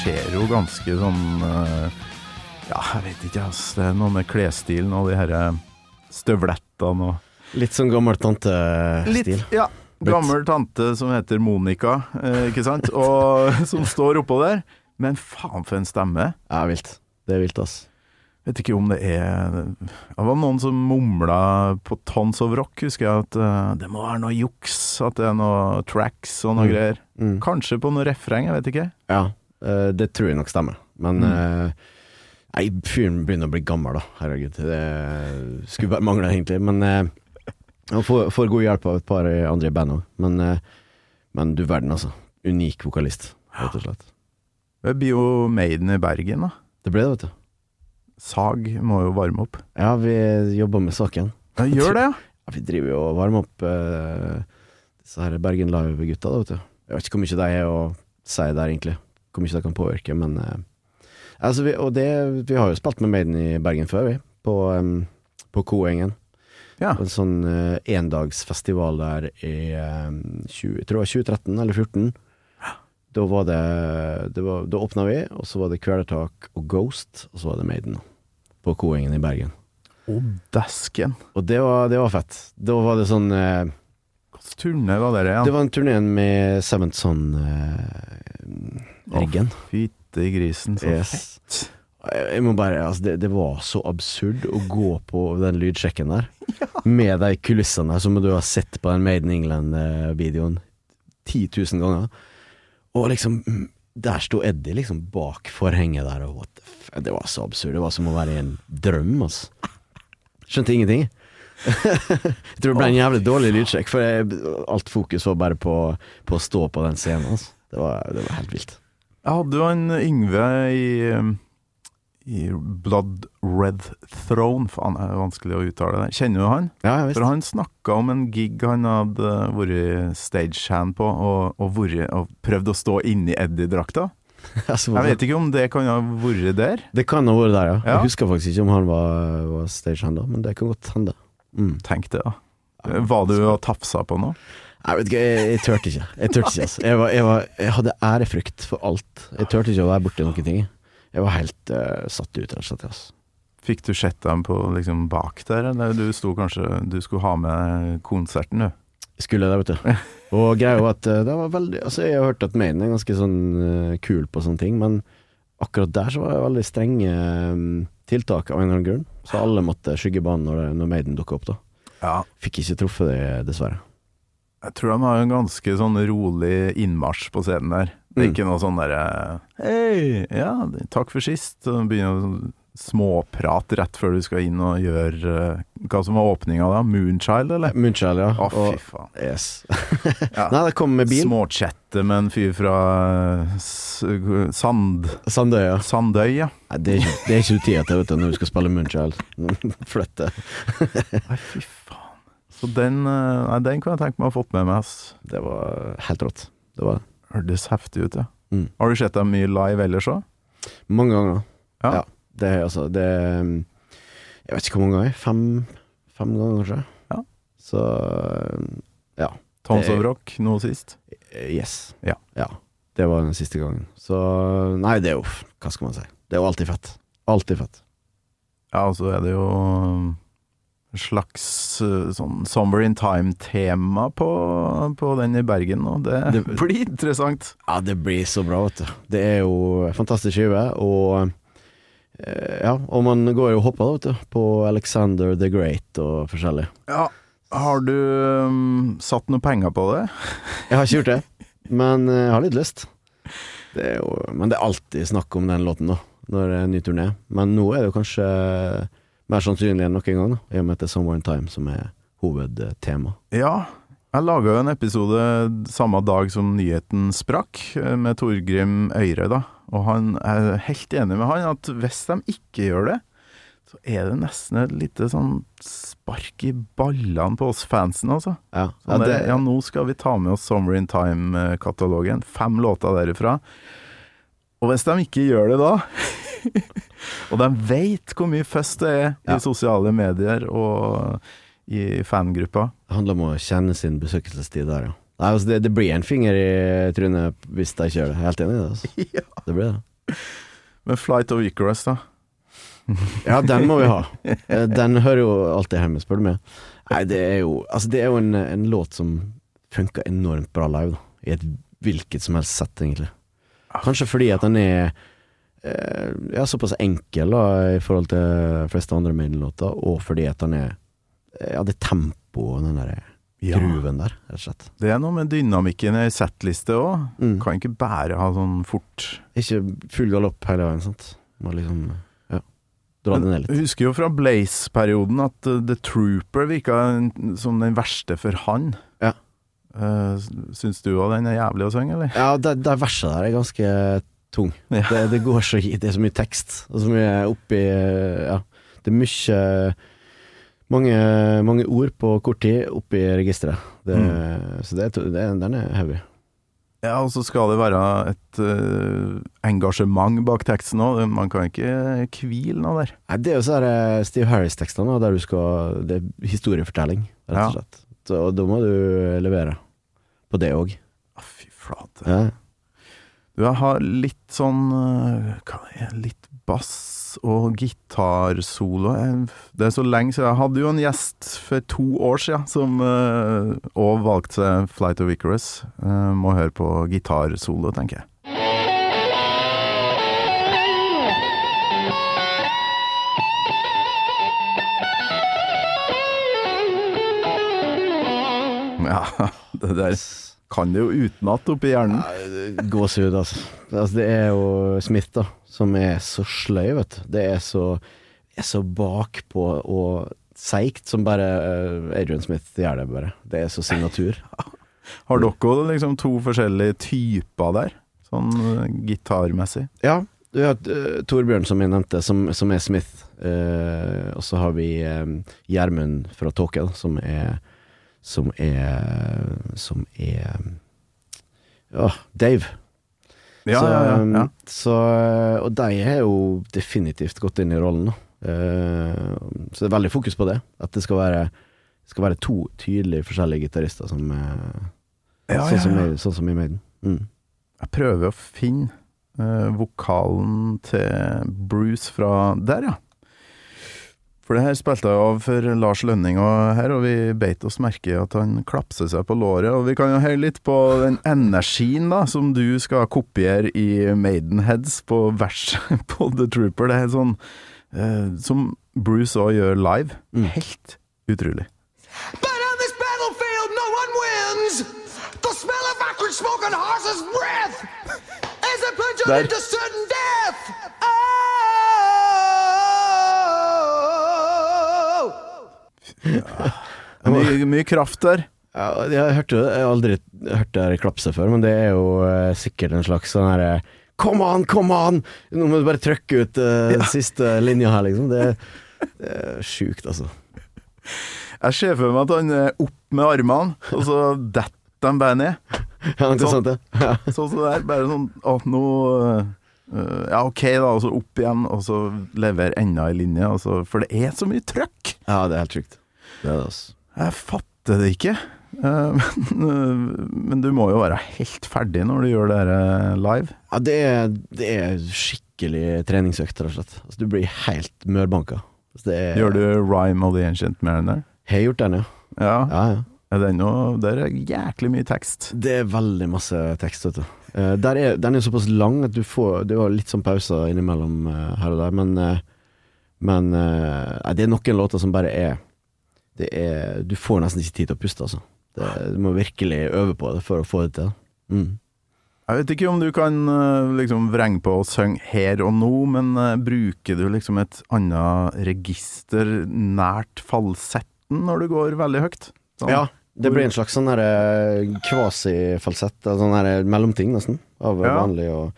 ser jo ganske sånn eh, Ja, jeg vet ikke, ass. Det er noe med klesstilen og de herre støvlettene og Litt sånn gammel tantestil. Ja. Gammel tante som heter Monica, eh, ikke sant? Og som står oppå der. Men faen for en stemme. Ja, vilt. Det er vilt, ass. Vet ikke om det er Det var noen som mumla på Tons of Rock, husker jeg, at eh, det må være noe juks. At det er noe tracks og noe Mm. greier. Mm. Kanskje på noe refreng, jeg vet ikke. Ja, eh, det tror jeg nok stemmer. Men Mm. eh, Nei, fyren begynner å bli gammel, da. Herregud. Det skulle bare mangle, egentlig. Men han får, får god hjelp av et par andre i bandet òg. Men, eh, men du verden, altså. Unik vokalist, rett og slett. Det blir jo Maiden i Bergen, da. Det ble det, vet du. Sag må jo varme opp. Ja, vi jobber med saken. Ja, gjør det, ja. Ja, vi driver jo og varmer opp uh, disse her Bergen Live-gutta, da, vet du. Jeg vet ikke hvor mye de er å si der, egentlig. Hvor mye de kan påvirke, men uh, altså, vi, Og det Vi har jo spilt med Maiden i Bergen før, vi. På, um, på Koengen. Ja. En sånn uh, endagsfestival der i um, 20, jeg tror det var 2013 eller 2014. Da var det, det var, Da åpna vi, og så var det Kvelertak og Ghost, og så var det Maiden. På Koengen i Bergen. Og desken. Og det var, det var fett. Da var det sånn eh, Hvilken turné var det Ja? Det var en turné med Seventh Son-riggen. Fytti grisen, så yes. fett. Jeg må bare Altså, det, det var så absurd å gå på den lydsjekken der. Med de kulissene som du har sett på den Made in England-videoen 10 000 ganger. Og liksom mm, Der sto Eddie liksom bak forhenget der, og what the Det var så absurd. Det var som å være i en drøm, altså. Skjønte ingenting. jeg tror det ble en jævlig dårlig lydsjekk, for jeg, alt fokus var bare på, på å stå på den scenen. Altså. Det, var, det var helt vilt. Jeg hadde jo en Yngve i, um, i Blood Red Throne. Faen, er vanskelig å uttale det. Kjenner du han? Ja, jeg For han snakka om en gig han hadde vært stagehand på, og, og, vært, og prøvd å stå inni Eddie-drakta. Altså, Jeg vet ikke om det kan ha vært der. Det kan ha vært der, ja. Ja. Jeg husker faktisk ikke om han var, var stagehand da, men det kan godt hende. Mm. Tenk det, da. Var du og tafsa på noe? Jeg vet ikke, jeg, jeg turte ikke. Jeg tørte ikke, altså. Jeg, var, jeg, var, jeg hadde ærefrykt for alt. Jeg turte ikke å være borti noen ting. Jeg var helt uh, satt ut, rett og slett. Altså. Fikk du sett dem på liksom bak der, eller du sto kanskje Du skulle ha med konserten, du? Skulle det, vet du. Og greia var at eh, det var veldig Altså, jeg har hørt at Maiden er ganske sånn uh, kul på sånne ting, men akkurat der så var det veldig strenge um, tiltak av en eller annen grunn. Så alle måtte skygge banen når, det- når Maiden dukka opp, da. Ja. Fikk ikke truffet det, dessverre. Jeg tror de har en ganske sånn rolig innmarsj på scenen der. Det er Mm. ikke noe sånn derre Hei, ja, takk for sist. Begynner sånn småprate rett før du skal inn og gjøre eh, Hva som var åpninga da? Moonchild, eller? Moonchild, ja. Å, fy faen. Yes. Ja. Nei, det kom med bil. Småchatte med en fyr fra eh, Sand, Sandøya. Sandøy, ja. Nei, det er ikke, det er ikke du tid til vet du, når du skal spille Moonchild. Flytte. Nei, fy faen. Så den, eh, nei, den kunne jeg tenkt meg å ha fått med meg. ass. Det var helt rått. Det var det. Hørtes heftig ut, ja. Mm. Har du sett dem mye live ellers òg? Mange ganger. Ja. Ja. Det er altså Det Jeg vet ikke hvor mange ganger. Fem, fem ganger, kanskje. Ja. Så ja. Tons of Rock nå sist. Eh, Yes. Ja. Det var den siste gangen. Så nei, det er jo Hva skal man si? Det er jo alltid fett. Alltid fett. Ja, og så er det jo en slags uh, sånn Summer in Time-tema på, på den i Bergen nå. Det, Det- blir interessant. Ja, det blir så bra, vet du. Det er jo fantastisk skive, og eh, Ja, og man går jo og hopper, da, vet du, på Alexander the Great og forskjellig. Ja. Har du um, satt noe penger på det? Jeg har ikke gjort det, men eh, jeg har litt lyst. Det jo, men det er alltid snakk om den låten, da, når det er en ny turné. Men nå er det jo kanskje mer sannsynlig enn noen gang, da, i og med at det er in Time som er hovedtema. Ja. Jeg laga jo en episode samme dag som nyheten sprakk, eh, med Torgrim Øyre, da. Og han er helt enig med han at hvis de ikke gjør det, så er det nesten et lite sånn spark i ballene på oss fansen, altså. Ja, Sånn ja, det, ja, nå skal vi ta med oss Summer in Time-katalogen. Fem låter derifra. Og hvis de ikke gjør det da, og de veit hvor mye fuss det er Ja. i sosiale medier og i fangrupper det handler om å kjenne sin besøkelsestid der, ja. Nei, altså det, det blir en finger i trynet hvis de ikke gjør det. Jeg er helt enig i det. Altså. Ja. Det blir det. Men Flight of Icarus, da? Ja, den må vi ha. Eh, Den hører jo alltid hjemme, spør du meg. Nei, det er jo Altså, det er jo en, en låt som funker enormt bra live, da. I et hvilket som helst sett, egentlig. Kanskje fordi at den er eh, ja, såpass enkel da, i forhold til de fleste andre Maiden-låter, og fordi at den er eh, Ja, det tempo og den der gruven der, rett og slett. Det er noe med dynamikken i settliste òg. Mm. Kan ikke bare ha sånn fort Ikke full galopp hele veien, sant. Må liksom ja, dra det ned Jeg litt. husker jo fra Blaze-perioden at uh, The Trooper virka som den verste for han. Ja. Uh, syns du òg den er jævlig å synge, eller? Ja, det, det verset der er ganske tung. Ja. Det, det går så Det er så mye tekst, og så mye oppi Ja, det er mye mange, mange ord på kort tid oppi registeret. Det, Så det, det, den er heavy. Ja, og så skal det være et uh, engasjement bak teksten òg. Man kan ikke hvile noe der. Nei, det er jo sånn Steve Harris-tekstene, der du skal Det er historiefortelling, rett og slett. Så, og da må du levere på det òg. Fy flate. Ja. Du, jeg har litt sånn det? Litt bass og gitarsolo. Det er så lenge siden. Jeg hadde jo en gjest for to år siden som òg valgte seg Flight of Icarus. Uh, må høre på gitarsolo, tenker jeg. Ja, det der kan det jo utenat oppi hjernen. Nei, Gåsehud, altså. altså. Det er jo Smith, da, som er så sløy, vet du. Det er så, er så bakpå og seigt som bare eh, Adrian Smith gjør det, bare. Det er så signatur. Har dere liksom to forskjellige typer der? Sånn uh, gitarmessig? Ja, du har uh, Torbjørn, som jeg nevnte, som, som er Smith. Uh, og så har vi Gjermund Gjermund fra Tåke, som er Som er Som er Ja, Dave. Ja, så, ja, ja, um, ja. Så, og de har jo definitivt gått inn i rollen, da. Eh, så det er veldig fokus på det. At det skal være, skal være to tydelige forskjellige gitarister som eh, Ja, sånn, Som i, sånn som i Maiden. Mm. Jeg prøver å finne eh, vokalen til Bruce fra der, ja. For det her spilte jeg av for Lars Lønning og her, og vi beit oss merke i at han klapser seg på låret. Og vi kan jo høre litt på den energien da, som du skal kopiere i Maidenheads på verset på The Trooper. Det er sånn eh, som Bruce òg gjør live. Mm. Helt utrolig. But on this battlefield, no one wins. The smell of acrid smoke and horse's breath is a plunge There. Mye, mye kraft der. Ja, jeg hørte det. Jeg har aldri hørt det klapse før, men det er jo eh, sikkert en slags sånn herre Kom an, kom an! Nå må du bare trykke ut eh, den siste linja her, liksom. Det, det er sjukt, altså. Jeg ser for meg at han er opp med armene, og så detter de bare ned. Ja, det er Sånn. sant, det. Ja. Sånn som det er. Bare sånn Å, nå, eh, Ja, ok, da, og så opp igjen, og så levere enda ei linje. og så- for det er så mye trøkk! Ja, det er helt sjukt. Det er det, altså. Jeg fatter det ikke. Eh, Men, men du må jo være helt ferdig når du gjør det her eh, live. Ja, det er, det er skikkelig treningsøkt, rett og slett. Altså, du blir helt mørbanka. Altså, det er, Gjør du Rhyme of the Ancient Mariner? Har gjort den, ja. Ja. ja, ja. Den noe Der er jæklig mye tekst. Det er veldig masse tekst, vet du. Der er, den er såpass lang at du får Det var litt sånn pauser innimellom her og der, men eh, Men det er noen låter som bare er Det er Du får nesten ikke tid til å puste, altså. Det, du må virkelig øve på det for å få det til. Mm. Jeg vet ikke om du kan eh, liksom vrenge på og synge her og nå, men eh, bruker du liksom et annet register nært falsetten når du går veldig høyt? Sånn. Ja, det blir en slags sånn her kvasifalsett, sånn her mellomting, nesten, av Ja. vanlig og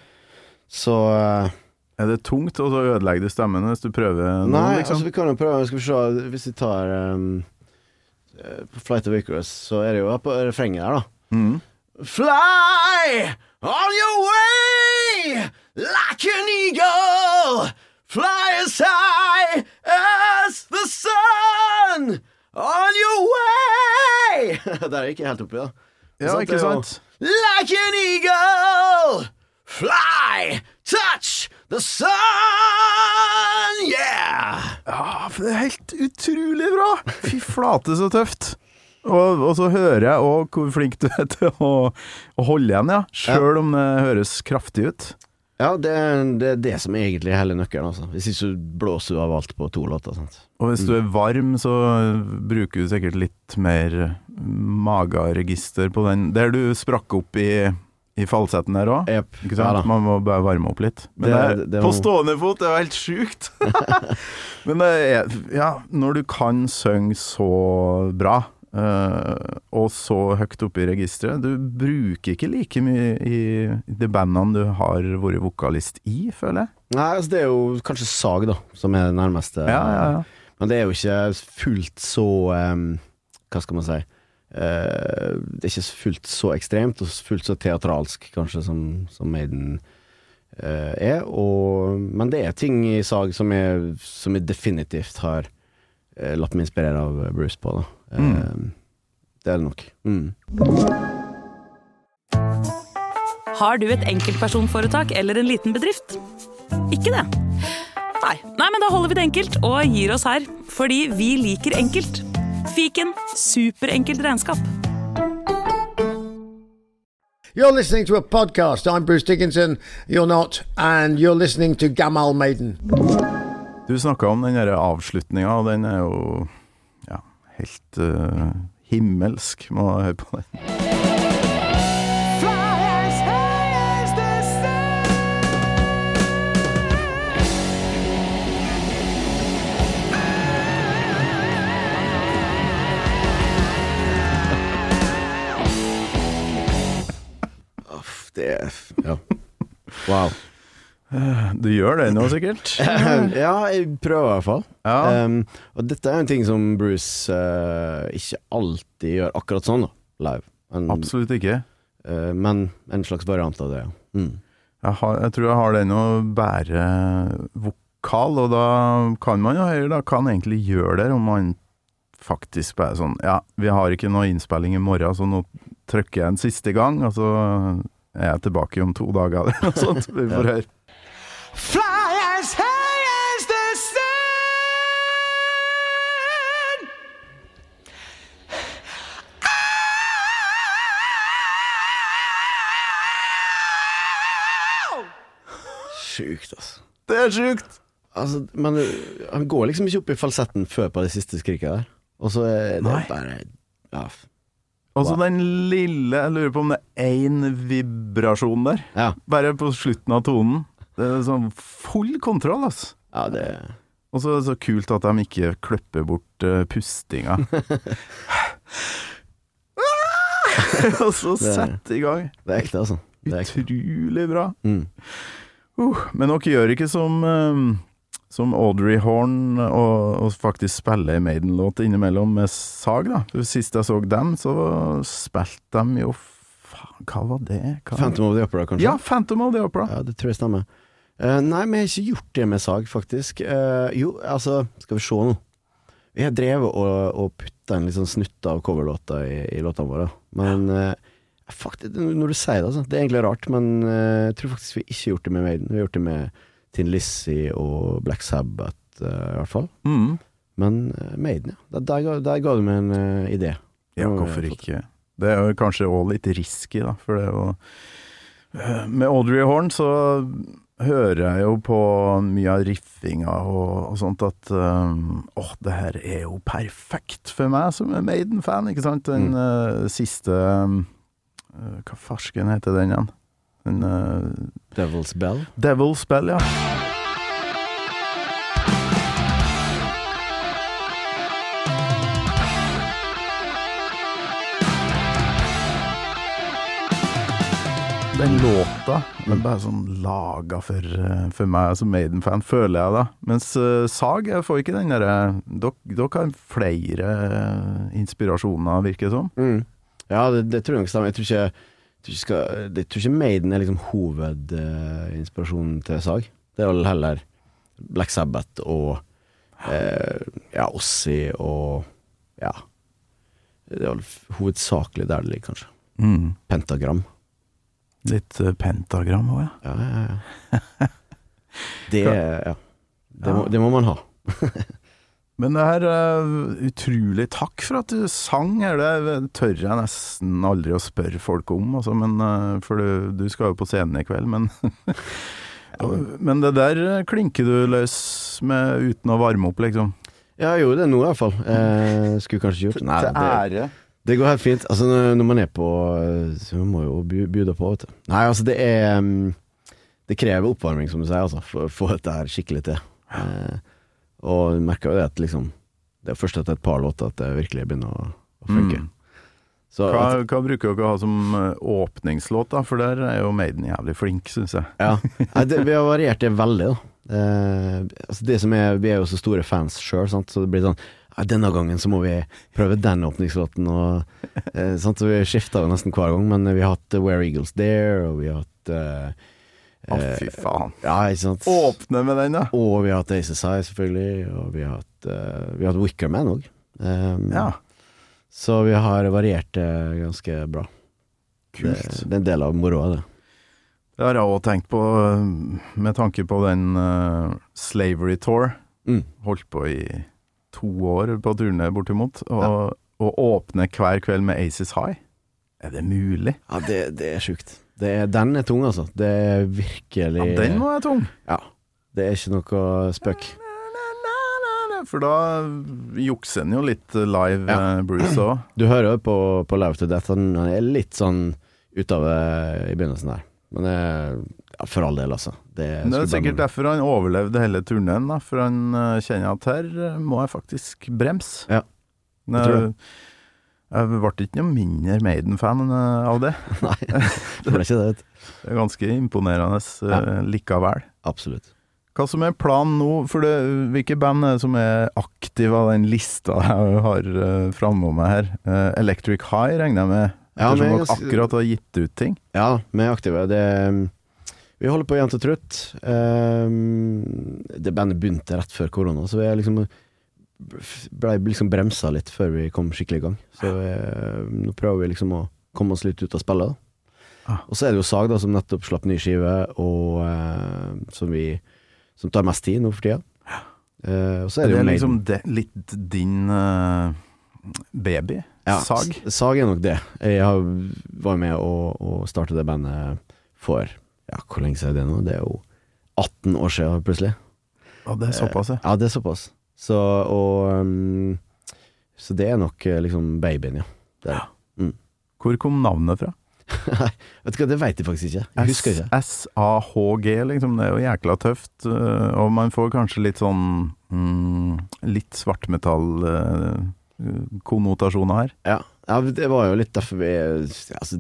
Så eh, Er det tungt, og så ødelegger du stemmen hvis du prøver Nei, liksom? altså vi kan jo prøve Skal vi se, hvis vi tar um, eh, Flight of Icarus, så er det jo på refrenget her, da. Mm. Fly on your way like an eagle. Fly as high as the sun on your way. Der gikk jeg helt oppi, da. Ja, ikke jo- sant? Like an eagle. Fly, touch the sun, yeah. Ja, for det er helt utrolig bra! Fy flate, så tøft. Og, og så hører jeg òg hvor flink du er til å, å holde igjen, ja. Sjøl om det høres kraftig ut. Ja, det det, er det som egentlig er hele nøkkelen. Altså. Hvis ikke så blåser du av alt på to låter. Sant? Og hvis du er varm, så bruker du sikkert litt mer magaregister på den. Der du sprakk opp i, i falsetten der òg. Yep. Ja. Man må bare varme opp litt. Men Det- det, det på stående fot, det er jo helt sjukt! Men det er Ja, når du kan synge så bra, uh, og så høyt oppe i registeret Du bruker ikke like mye i, de bandene du har vært vokalist i, føler jeg. Nei, altså det er jo kanskje Sag, da, som er det nærmeste. Ja, ja, ja. Men det er jo ikke fullt så um, Hva skal man si? Eh, det er ikke fullt så ekstremt og fullt så teatralsk, kanskje, som, som Maiden eh, er. Og, men det er ting i Sag som jeg, som jeg definitivt har uh, latt meg inspirere av Bruce på. Da. Mm. Det er det nok. Mm. Har du et enkeltpersonforetak eller en liten bedrift? Ikke det? Nei. Nei, men da holder vi det enkelt og gir oss her. Fordi vi liker enkelt. Fiken superenkelt regnskap. You're listening to a podcast. I'm Bruce Dickinson. You're not. And you're listening to Gamal Maiden. Du snakka om den avslutninga, og den er jo ja, helt uh, himmelsk. Må jeg høre på den. Det er Ja. Wow. Du gjør det nå, sikkert? ja, jeg prøver i hvert fall. Ja. Um, og dette er en ting som Bruce uh, ikke alltid gjør akkurat sånn, da, live. En, Absolutt ikke. Uh, men en slags variant av det, ja. Mm. Jeg, har, jeg tror jeg har den å bære vokal, og da kan man jo høre, da kan egentlig gjøre det, om man faktisk bare sånn Ja, vi har ikke noe innspilling i morgen, så nå trykker jeg en siste gang, og så er tilbake om to dager, eller noe sånt. Vi får høre. Fly as high as the sun. Sjukt, altså. Det er sjukt! altså. Men han går liksom ikke opp i falsetten før på det siste skriket der. Og så er det Nei. bare Ja. Og så Wow. den lille Jeg lurer på om det er én vibrasjon der, Ja, bare på slutten av tonen. Det er sånn full kontroll, altså. ja det Og så er det så kult at de ikke klipper bort uh, pustinga. Og så sett sette i gang. Det er ekte, altså. Det er ekte. Utrolig bra. Mm. Uh, men dere gjør ikke som, eh, som Audrey Horn og, og faktisk spiller ei Maiden-låt innimellom med sag, da. Sist jeg så dem, så spilte de jo Faen, hva var det? Hva? Phantom of the Opera, kanskje? Ja, Phantom of the Opera. Ja, det tror jeg stemmer. Uh, nei, vi har ikke gjort det med sag, faktisk. Uh, jo, altså, skal vi se nå. Vi har drevet og, og putta en litt sånn snutt av coverlåta i, i låtene våre. Men eh, faktisk, når du sier det, altså, det er egentlig rart, men jeg tror faktisk vi ikke har gjort det med Maiden. Vi har gjort det med Tin Lizzie og Black Sabbath, eh, i hvert fall. Mm. Men eh, Maiden, ja. Der, der, ga- du meg en uh, idé. Ja, hvorfor ikke? Det er jo kanskje òg litt risky, da, for det er jo Med Audrey Horn så hører jeg jo på mye av riffinga og, og sånt at um, åh, det her er jo perfekt for meg som er Maiden-fan, ikke sant? Den Mm. uh, siste um, Hva farsken heter den igjen? Den uh, Devil's Bell. Devil's Bell, ja. Den låta den er bare sånn laga for, eh, for meg som Maiden-fan, føler jeg da. Mens uh, Sag jeg får ikke den derre Dere har flere eh, inspirasjoner, virker det som. Mm. Ja, det, det tror jeg nok stemmer. Jeg tror ikke, tror ikke, jeg tror ikke Maiden er liksom hovedinspirasjonen til Sag. Det er vel heller Black Sabbath og eh, ja, Ossi og ja. Det er vel hovedsakelig der det ligger, kanskje. Mm. Pentagram. Litt uh, pentagram òg, ja. Ja, ja, ja. Det, ja. Det, må, det må man ha. Men det her uh, Utrolig takk for at du sang. Det tør jeg nesten aldri å spørre folk om, altså, men, uh, for du, du skal jo på scenen i kveld. Men, men det der klinker du løs med uten å varme opp, liksom. Ja, jeg gjorde det nå i hvert fall. Eh, skulle kanskje gjort Nei, Til det, ære. Det går helt fint. Altså, når, man er på Så man må jo bjuda på, vet du. Nei, altså, det er mm, Det krever oppvarming, som du sier, altså, for å få dette her skikkelig til. Eh, og du merker jo det at liksom Det er først etter et par låter at det virkelig begynner å, å funke. Mm. Så Hva, at, hva bruker dere å ha som eh, åpningslåt, da? For der er jo Maiden jævlig flink, syns jeg. ja. Det, vi har variert det veldig, da. Eh, altså det som er, vi er jo så store fans sjøl, så det blir sånn denne gangen så må vi prøve den åpningslåten. Og, eh, sant? Så vi skifta jo nesten hver gang, men vi har hatt Where Eagles There, og vi har hatt eh, Å, eh, fy faen. Ja. Åpne med den, da! Og vi har hatt Aces High, selvfølgelig, og vi har hatt, uh, vi har hatt Wickerman òg. Ja, Så vi har variert det ganske bra. kult. Det, det er en del av moroa, det. Det har jeg òg tenkt på, eh, med tanke på den uh, Slavery Tour. Mm. Holdt på i to år på turné, bortimot. Og, og åpne hver kveld med Aces High. Er det mulig? Ja, det, det er sjukt. Det er, den er tung, altså. Det er virkelig Ja, den må være tung. Ja. Det er ikke noe spøk. For da jukser en jo litt live, Ja. eh, Bruce òg. Du hører jo på, på Live to Death, han han er litt sånn utave av det i begynnelsen der. Men det er ja, for all del, altså. Det, det er sikkert derfor han overlevde hele turneen. For han eh, kjenner at her eh, må jeg faktisk bremse. Ja, jeg tror jeg, jeg ble ikke noe mindre Maiden-fan eh, av det. Nei, det ble ikke det. Det er ganske imponerende ja. likevel. Absolutt. Hva som er planen nå? For det, hvilke band er det som er aktive av den lista jeg har uh, framme meg her? Eh, Electric High regner jeg med, Ja, ettersom dere ganske- akkurat har gitt ut ting. Ja, vi er aktive. Det, vi holder på jevnt og trutt. Um, det bandet begynte rett før korona, så vi er liksom ble liksom bremsa litt før vi kom skikkelig i gang. Så eh, nå prøver vi liksom å komme oss litt ut av spillet. Ah. Og så er det jo Sag, da, som nettopp slapp ny skive, og eh, som vi Som tar mest tid nå for tida. Eh, og så er Det det, er jo liksom de, litt din uh, baby. Ja, Sag. Sag er nok det. Jeg har, var med å, å starte det bandet for Ja, hvor lenge siden er det nå? Det er jo 18 år siden, plutselig. Ja, det er såpass, ja. Ja, det er såpass. Så, og um, Så det er nok eh, liksom babyen, ja. Det er. Mm. Hvor kom navnet fra? Nei, vet du hva, det veit jeg faktisk ikke. Jeg husker ikke. S-A-H-G, liksom. Det er jo jækla tøft. eh, Og man får kanskje litt sånn mm, Litt svartmetall-konnotasjoner her. Ja, ja, det var jo litt derfor vi Altså,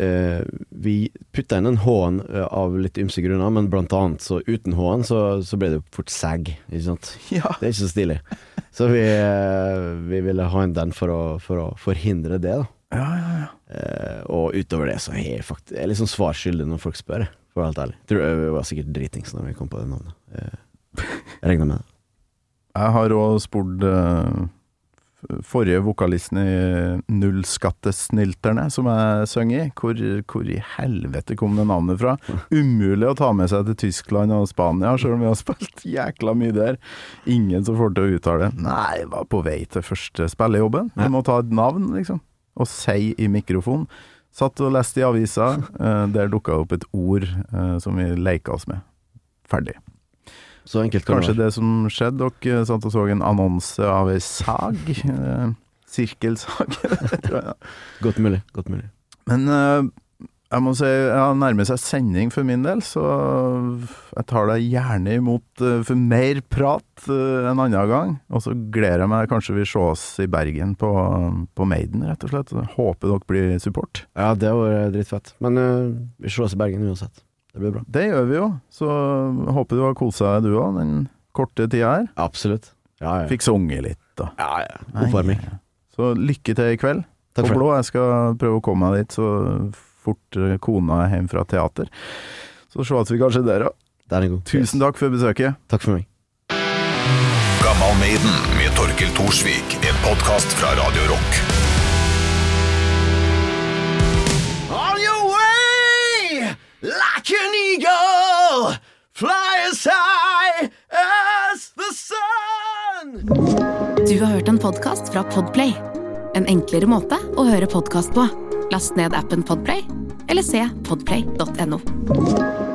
eh, vi putta inn en H-en eh, av litt ymse grunner, men blant annet så uten H-en så, så ble det jo fort sag, ikke sant. Ja. Det er ikke så stilig. Så vi, eh, vi ville ha inn den for å, for å forhindre det, da. Ja, ja, ja. Eh, og utover det så er jeg faktisk jeg er litt sånn svar skyldig når folk spør. for å være helt ærlig. Tror jeg var sikkert dritings når vi kom på det navnet. Jeg, jeg regner med det. Jeg har òg spurt eh, forrige vokalisten i Nullskattesnilterne, som jeg synger i, hvor, hvor i helvete kom det navnet fra? Umulig å ta med seg til Tyskland og Spania, selv om vi har spilt jækla mye der. Ingen som får til å uttale det. Nei, jeg var på vei til første spillejobben. Vi må ta et navn, liksom. Og si i mikrofon. Satt og leste i avisa, eh, der dukka det opp et ord eh, som vi leika oss med. Ferdig. Så enkelt kan Kanskje det være. det som skjedde, dere satt og så en annonse av ei sag. eh, Sirkelsag. tror jeg. Godt mulig. Godt mulig. Men eh, jeg må si, ja, nærmer seg sending for min del, så jeg tar deg gjerne imot eh, for mer prat eh, en annen gang. Og så gleder jeg meg kanskje vi sees i Bergen på, på Maiden, rett og slett. Håper dere blir support. Ja, det var dritfett. Men uh, vi sees i Bergen uansett. Det blir bra. Det gjør vi jo, så håper du har kosa deg du òg, den korte tida her. Absolutt. Ja, ja. Fikk sunget litt, da. ja, ja. Oppvarming. Så lykke til i kveld. Takk for blå. Jeg skal prøve å komme meg dit så fort eh, kona er hjemme fra teater. Så ses vi kanskje der òg. Tusen takk for besøket. Takk for meg. Gammal Maiden med Torkel Thorsvik. En podkast fra Radio Rock. Like an eagle, fly as high as the sun. Du har hørt en podkast fra Podplay. En enklere måte å høre podkast på. Last ned appen Podplay, eller se podplay.no.